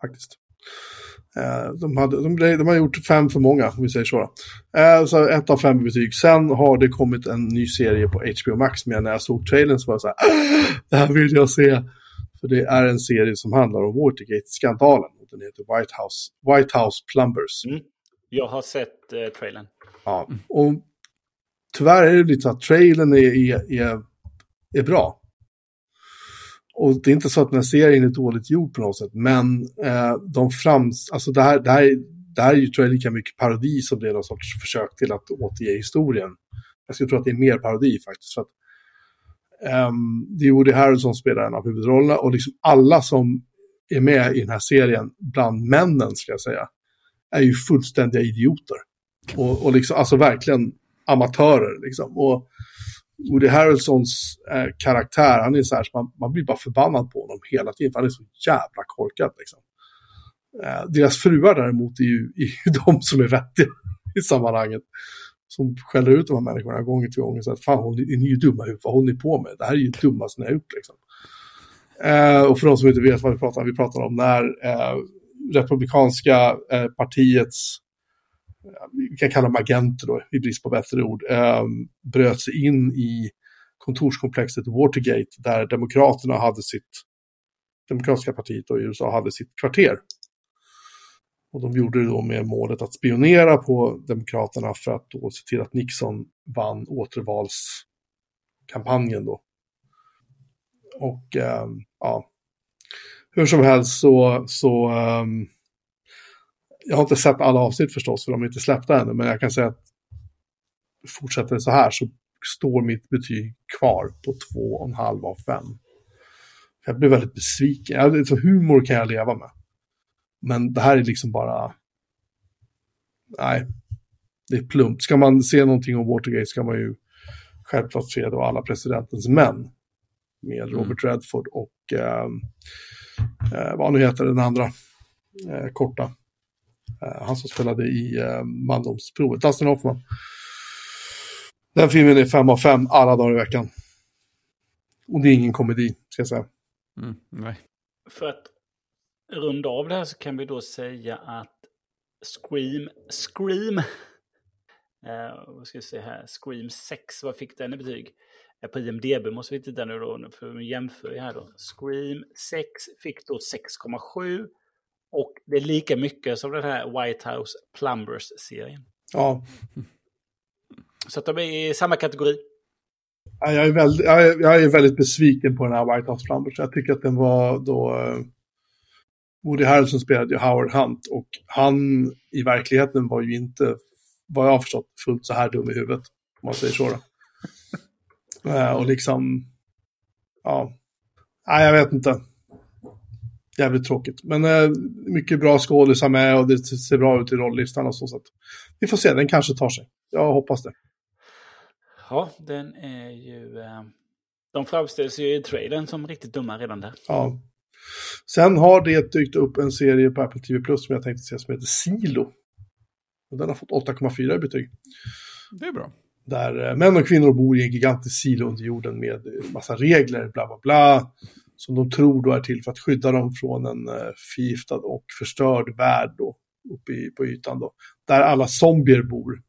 Faktiskt. Uh, de, hade, de, de, har gjort fem för många, om vi säger så. Uh, så ett av fem betyg. Sen har det kommit en ny serie på HBO Max, men när jag såg trailern så var jag så här, det här vill jag se. För det är en serie som handlar om Watergate-skandalen. Den heter White House, White House Plumbers. Mm. Jag har sett eh, trailern. Ja, och tyvärr är det lite så att trailern är, är, är, är bra. Och det är inte så att den här serien är dåligt gjord på något sätt, men eh, de frams... Alltså det här, det här, det här är ju, tror jag, lika mycket parodi som det är någon sorts försök till att återge historien. Jag skulle tro att det är mer parodi faktiskt. För att, um, det är Woody Harrelson som spelar en av huvudrollerna och liksom alla som är med i den här serien, bland männen ska jag säga, är ju fullständiga idioter. Och, och liksom, alltså verkligen amatörer liksom. Och Woody Harrelsons eh, karaktär, han är så här, så man, man blir bara förbannad på honom hela tiden, för han är så jävla korkad liksom. Eh, deras fruar däremot är ju, är ju de som är vettiga i sammanhanget. Som skäller ut de här människorna gång till gång. Så att, fan, hon, är ni ju dumma huvud, vad håller ni på med? Det här är ju det dummaste ni har gjort liksom. Eh, och för de som inte vet vad vi pratar om, vi pratar om när eh, republikanska eh, partiets vi kan kalla dem agenter då, i brist på bättre ord, eh, bröt sig in i kontorskomplexet Watergate där Demokraterna hade sitt, Demokratiska partiet och USA hade sitt kvarter. Och de gjorde det då med målet att spionera på Demokraterna för att då se till att Nixon vann återvalskampanjen då. Och eh, ja, hur som helst så, så um, jag har inte sett alla avsnitt förstås, för de är inte släppta ännu, men jag kan säga att fortsätter det så här så står mitt betyg kvar på 2,5 av 5. Jag blir väldigt besviken. Alltså, humor kan jag leva med. Men det här är liksom bara... Nej, det är plumpt. Ska man se någonting om Watergate ska man ju självklart se då alla presidentens män. Med mm. Robert Redford och eh, eh, vad nu heter den andra eh, korta. Eh, han som spelade i eh, mandomsprovet, Dustin Hoffman. Den filmen är fem av fem alla dagar i veckan. Och det är ingen komedi, ska jag säga. Mm, nej. För att runda av det här så kan vi då säga att Scream, Scream, eh, vad ska jag säga här, Scream 6, vad fick den i betyg? Eh, på IMDB måste vi titta nu då, för att jämföra här då. Scream 6 fick då 6,7 och det är lika mycket som den här White House Plumbers-serien. Ja. Så att de är i samma kategori. Ja, jag, är väldigt, jag, är, jag är väldigt besviken på den här White House Plumbers. Jag tycker att den var då... Uh, Woody Harrelson spelade ju Howard Hunt och han i verkligheten var ju inte, vad jag har förstått, fullt så här dum i huvudet. Om man säger så då. uh, och liksom... Ja. Nej, jag vet inte jävligt tråkigt. Men eh, mycket bra skådisar med och det ser bra ut i rolllistan och så. så vi får se, den kanske tar sig. Jag hoppas det. Ja, den är ju... Eh, de framställs ju i trailern som riktigt dumma redan där. Ja. Sen har det dykt upp en serie på Apple TV Plus som jag tänkte säga som heter Silo. Och den har fått 8,4 i betyg. Det är bra. Där eh, män och kvinnor bor i en gigantisk silo under jorden med massa regler, bla bla bla. Som de tror då är till för att skydda dem från en eh, förgiftad och förstörd värld då, uppe i, på ytan då. Där alla zombier bor.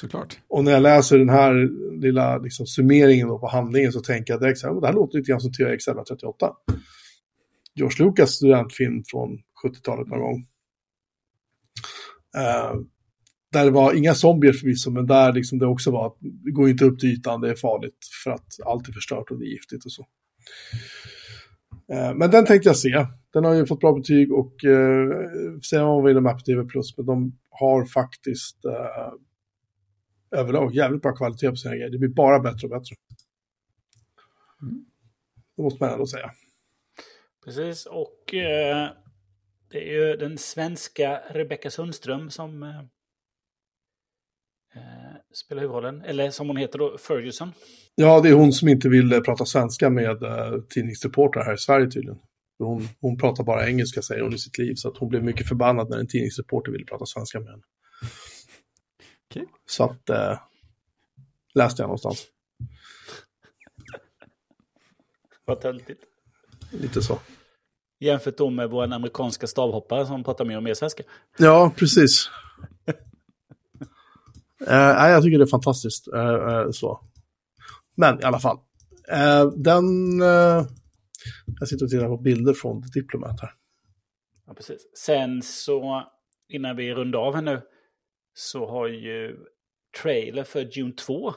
Såklart. Och när jag läser den här lilla liksom, summeringen då på handlingen så tänker jag direkt så här, "Men det här låter lite grann som THX 1138. George Lucas studentfilm från 70-talet någon gång. Eh, där det var inga zombier förvisso, men där liksom det också var att det går inte upp till ytan, det är farligt för att allt är förstört och det är giftigt och så. Eh, men den tänkte jag se. Den har ju fått bra betyg och eh, säga vad vill om Apple TV Plus, men de har faktiskt eh, överlag jävligt bra kvalitet på sina grejer. Det blir bara bättre och bättre. Det måste man ändå säga. Precis, och eh, det är ju den svenska Rebecka Sundström som eh, eh, spelar huvudrollen. Eller som hon heter då, Ferguson. Ja, det är hon som inte vill eh, prata svenska med uh, tidningsreportrar här i Sverige tydligen. Hon, hon pratar bara engelska säger hon i sitt liv, så att hon blev mycket förbannad när en tidningsreporter ville prata svenska med henne. Okej. Så att, eh, läste jag någonstans. Vad töntigt. Lite så. Jämfört då med vår amerikanska stavhoppare som pratar mer och mer svenska. Ja, precis. Eh, nej, jag tycker det är fantastiskt. eh, eh, så. Men i alla fall. Eh, den... eh, jag sitter och tittar på bilder från Diplomat här. Ja, precis. Sen så, innan vi rundar av här nu, så har ju trailer för Dune 2,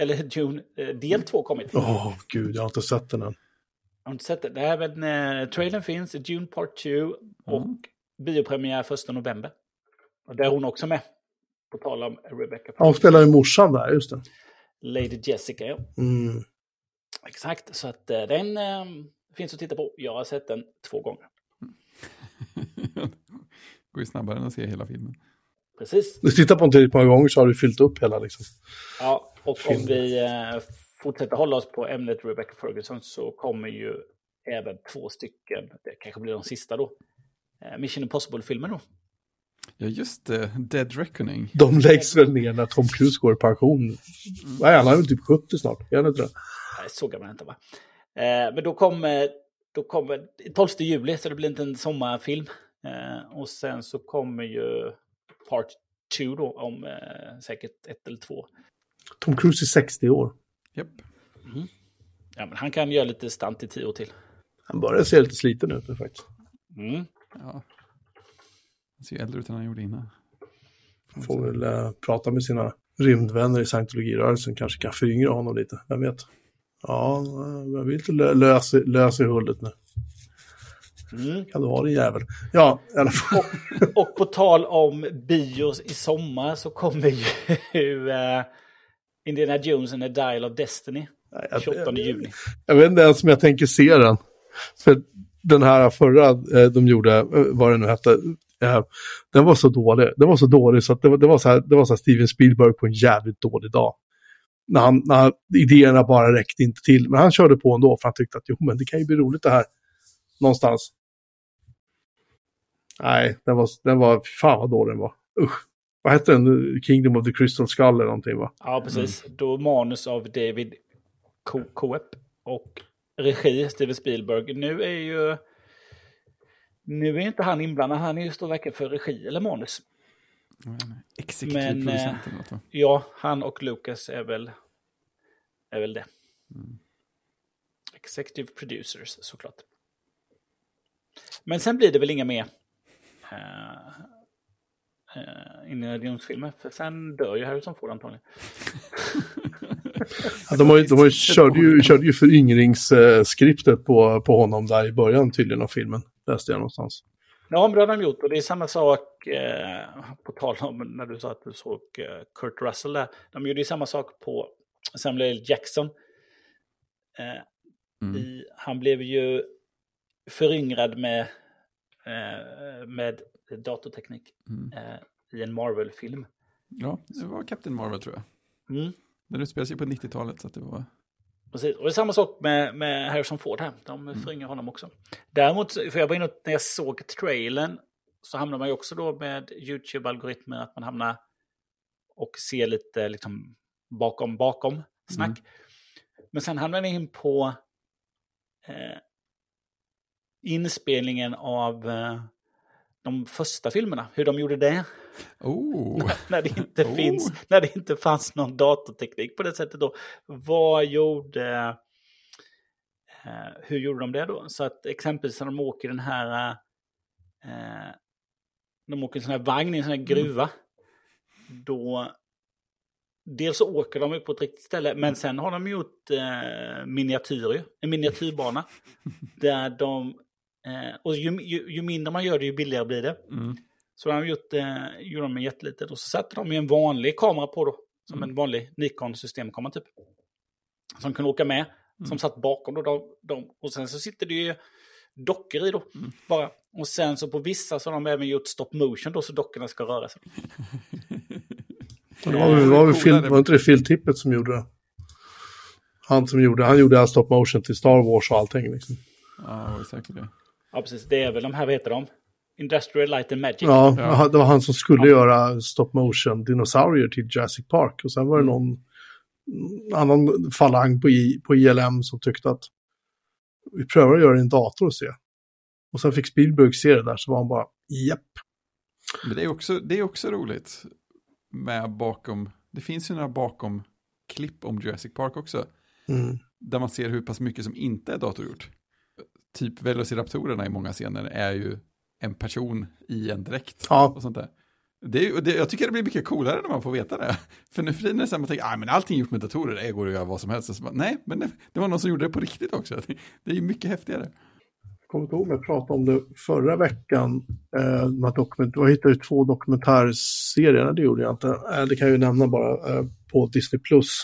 eller Dune eh, del 2 kommit. Åh, gud, jag har inte sett den än. Jag har inte sett det. det här, men, eh, trailern finns, Dune Part 2 och biopremiär 1 november. Och där är hon också med. På tal om Rebecca. Ja, hon spelar ju morsan där, just det. Lady Jessica, ja. Mm. Exakt, så att eh, den eh, finns att titta på. Jag har sett den två gånger. Går ju snabbare än att se hela filmen. Precis. Du tittar på den tillräckligt många gånger så har du fyllt upp hela liksom. Ja, och om Film. vi eh, fortsätter hålla oss på ämnet Rebecca Ferguson så kommer ju även två stycken, det kanske blir de sista då, eh, Mission Impossible-filmer då. Ja, just det. Dead Reckoning. De läggs väl ner när Tom Cruise går i pension. Nej, han är väl typ 70 snart. Han inte det? Nej, så gammal är jag inte va? Eh, men då kommer, då kommer 12 juli, så det blir inte en sommarfilm. Eh, och sen så kommer ju Part 2 då om eh, säkert ett eller två. Tom Cruise är 60 år. Japp. Ja, men han kan göra lite stant i tio år till. Han börjar se lite sliten ut nu faktiskt. Mm. Ja. Han ser ju äldre ut än han gjorde innan. Får väl eh, prata med sina rymdvänner i scientologirörelsen. Kanske kan föryngra honom lite. Vem vet? Ja, eh, jag vill inte lö lösa lös i hullet nu. Mm. Kan du ha din jävel? Ja, i alla fall. Och på tal om bios i sommar så kommer ju eh, Indiana Jones and the Dial of Destiny. Nej, jag- 28 juni. Jag vet inte ens om jag tänker se den. För den här förra eh, de gjorde, vad det nu hette, eh, den var så dålig. Den var så dålig så att det var, det var, så, här, det var så här Steven Spielberg på en jävligt dålig dag. När, han, när han- idéerna bara räckte inte till. Men han körde på ändå för han tyckte att jo, men det kan ju bli roligt det här. Någonstans. Nej, den var, den var, fan vad dålig den var. Usch. Vad hette den? Kingdom of the Crystal Skull eller någonting va? Ja, precis. Då manus av David Co- Coep och regi Steven Spielberg. Nu är ju... Nu är inte han inblandad, han är ju står verkligen för regi eller manus. Inte. Exekutiv Men, producent eh, eller något va? Ja, han och Lucas är väl, är väl det. Executive producers, såklart. Men sen blir det väl inga mer uh, uh, Indiana Jones-filmer, för sen dör ju Harrison Ford antagligen. Ja, de har, ju- de har, ju- körde, ju, körde ju föryngringsskriptet på, på honom där i början tydligen av filmen. Läste jag någonstans. Ja, men det har de gjort och det är samma sak eh, på tal om när du sa att du såg eh, Kurt Russell där. De gjorde ju samma sak på Samuel L. Jackson. Eh, Mm. i, han blev ju föryngrad med, eh, med datorteknik Mm. eh, i en Marvel-film. Ja, det var Captain Marvel tror jag. Mm. Den utspelar sig på 90-talet så att det var Precis. Och det är samma sak med, med Harrison Ford här. De Mm. förringar honom också. Däremot, för jag var inne när jag såg trailern så hamnar man ju också då med YouTube-algoritmer att man hamnar och ser lite liksom bakom, bakom snack. Mm. Men sen hamnar jag in på eh, inspelningen av eh, de första filmerna. Hur de gjorde det. Oh, när det inte Oh. finns, när det inte fanns någon datorteknik på det sättet då. Vad gjorde, eh, hur gjorde de det då? Så att exempelvis när de åker den här, eh, de åker en sån här vagn i en sån här gruva. Då, dels så åker de ju på ett riktigt ställe, men sen har de gjort eh, miniatyrer, en miniatyrbana. där de, eh, och ju, ju, ju mindre man gör det, ju billigare blir det. mm. Så de har gjort, eh, gjorde de en jättelitet och så satte de ju en vanlig kamera på då. Som en vanlig Nikon systemkamera typ. Som kunde åka med. Som satt bakom då. De, de, och sen så sitter det ju dockor i då. Bara. Och sen så på vissa så har de även gjort stop motion då så dockorna ska röra sig. Det var, väl- var, väl film, var inte det Phil Tippett som gjorde det? Han som gjorde, han gjorde all stop motion till Star Wars och allting. Liksom. ja, det var säkert det. Ja precis, det är väl de här, vad heter de? Industrial Light and Magic. Ja, Ja. det var han som skulle göra stop motion dinosaurier till Jurassic Park. Och sen var det Mm. någon annan falang på, I, på ILM som tyckte att vi prövar att göra en dator och se. Och sen fick Spielberg se det där så var han bara, japp. Men det är också, det är också roligt med bakom, det finns ju några bakom klipp om Jurassic Park också. Mm. Där man ser hur pass mycket som inte är datorgjort. Typ Velociraptorerna i många scener är ju en person i en dräkt Ja, och sånt där. Det det, jag tycker det blir mycket coolare när man får veta det. För nu för tiden är det så här, man tänker, ah, men allting är gjort med datorer, det går att göra vad som helst. Bara, nej, men det, det var någon som gjorde det på riktigt också. Det, det är ju mycket häftigare. jag kommer inte ihåg om jag pratade om det förra veckan. Eh, här dokument, jag hittade ju två dokumentärserier, Nej, det gjorde jag inte. Eh, det kan jag ju nämna bara eh, på Disney+. Plus.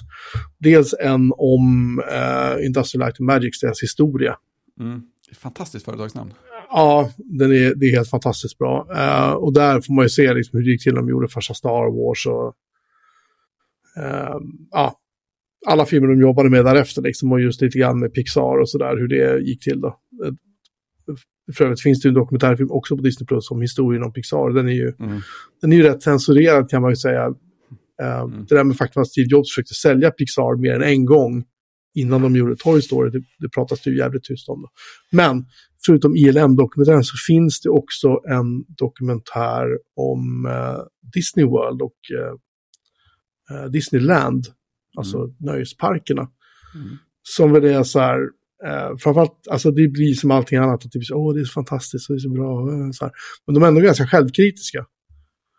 Dels en om eh, Industrial Light and Magic, deras historia. Mm. Fantastiskt företagsnamn. Ja, den är, det är helt fantastiskt bra. Eh, och där får man ju se liksom hur det gick till när de gjorde första Star Wars och eh, ja, alla filmer de jobbade med därefter liksom och just lite grann med Pixar och sådär hur det gick till då. Eh, För övrigt finns det en dokumentärfilm också på Disney Plus om historien om Pixar. Den är ju, Mm. den är ju rätt censurerad kan man ju säga. Eh, Mm. Det där med faktum att Steve Jobs försökte sälja Pixar mer än en gång innan de gjorde Toy Story, det, det pratas det ju jävligt tyst om. Då. Men förutom ILM-dokumentären så finns det också en dokumentär om eh, Disney World och eh, eh, Disneyland, alltså nöjesparkerna. Mm. Som väl är så här, eh, framförallt, alltså det blir som allting annat, att det blir så, åh det är så fantastiskt och det är så bra. eh, Så här. Men de är ändå ganska självkritiska.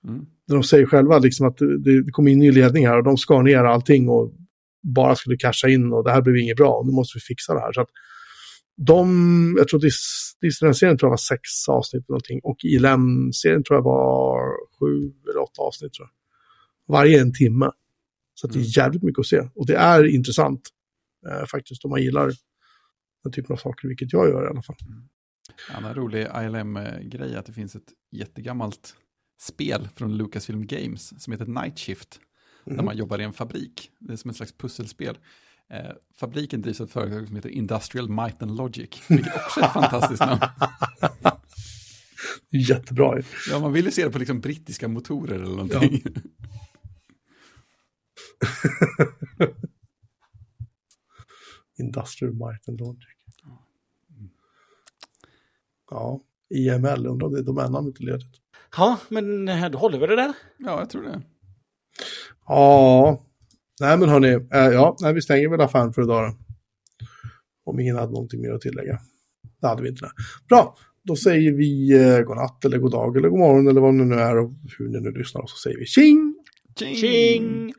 Mm. De säger själva liksom att det, det kom in ny ledning här och de skar ner allting och bara skulle casha in och det här blev inget bra och nu måste vi fixa det här. Så att de, jag tror Dis- Disneyland-serien tror jag var sex avsnitt eller någonting och ILM-serien tror jag var sju eller åtta avsnitt tror jag. Varje en timme. Så det är jävligt mycket att se och det är intressant eh, faktiskt om man gillar den typen av saker, vilket jag gör i alla fall. En annan rolig ILM-grej är att det finns ett jättegammalt spel från Lucasfilm Games som heter Night Shift. Där man jobbar i en fabrik. Det är som ett slags pusselspel. Eh, fabriken drivs av ett företag som heter Industrial Might and Logic. Vilket också är ett fantastiskt namn. Jättebra. ju. Ja, man vill ju se det på liksom brittiska motorer eller någonting. Industrial Might and Logic. Ja, IML, undrar om det är domännamnet i ledet. Ja, men eh, då håller vi det där. Ja, jag tror det. Ja, nej men hörni, eh, ja, nej, vi stänger väl affären för idag då. Om ingen hade någonting mer att tillägga. Det hade vi inte. Bra, då säger vi eh, godnatt eller god dag eller god morgon eller vad det nu är och hur ni nu lyssnar och så säger vi tjing! Tjing! Tjing!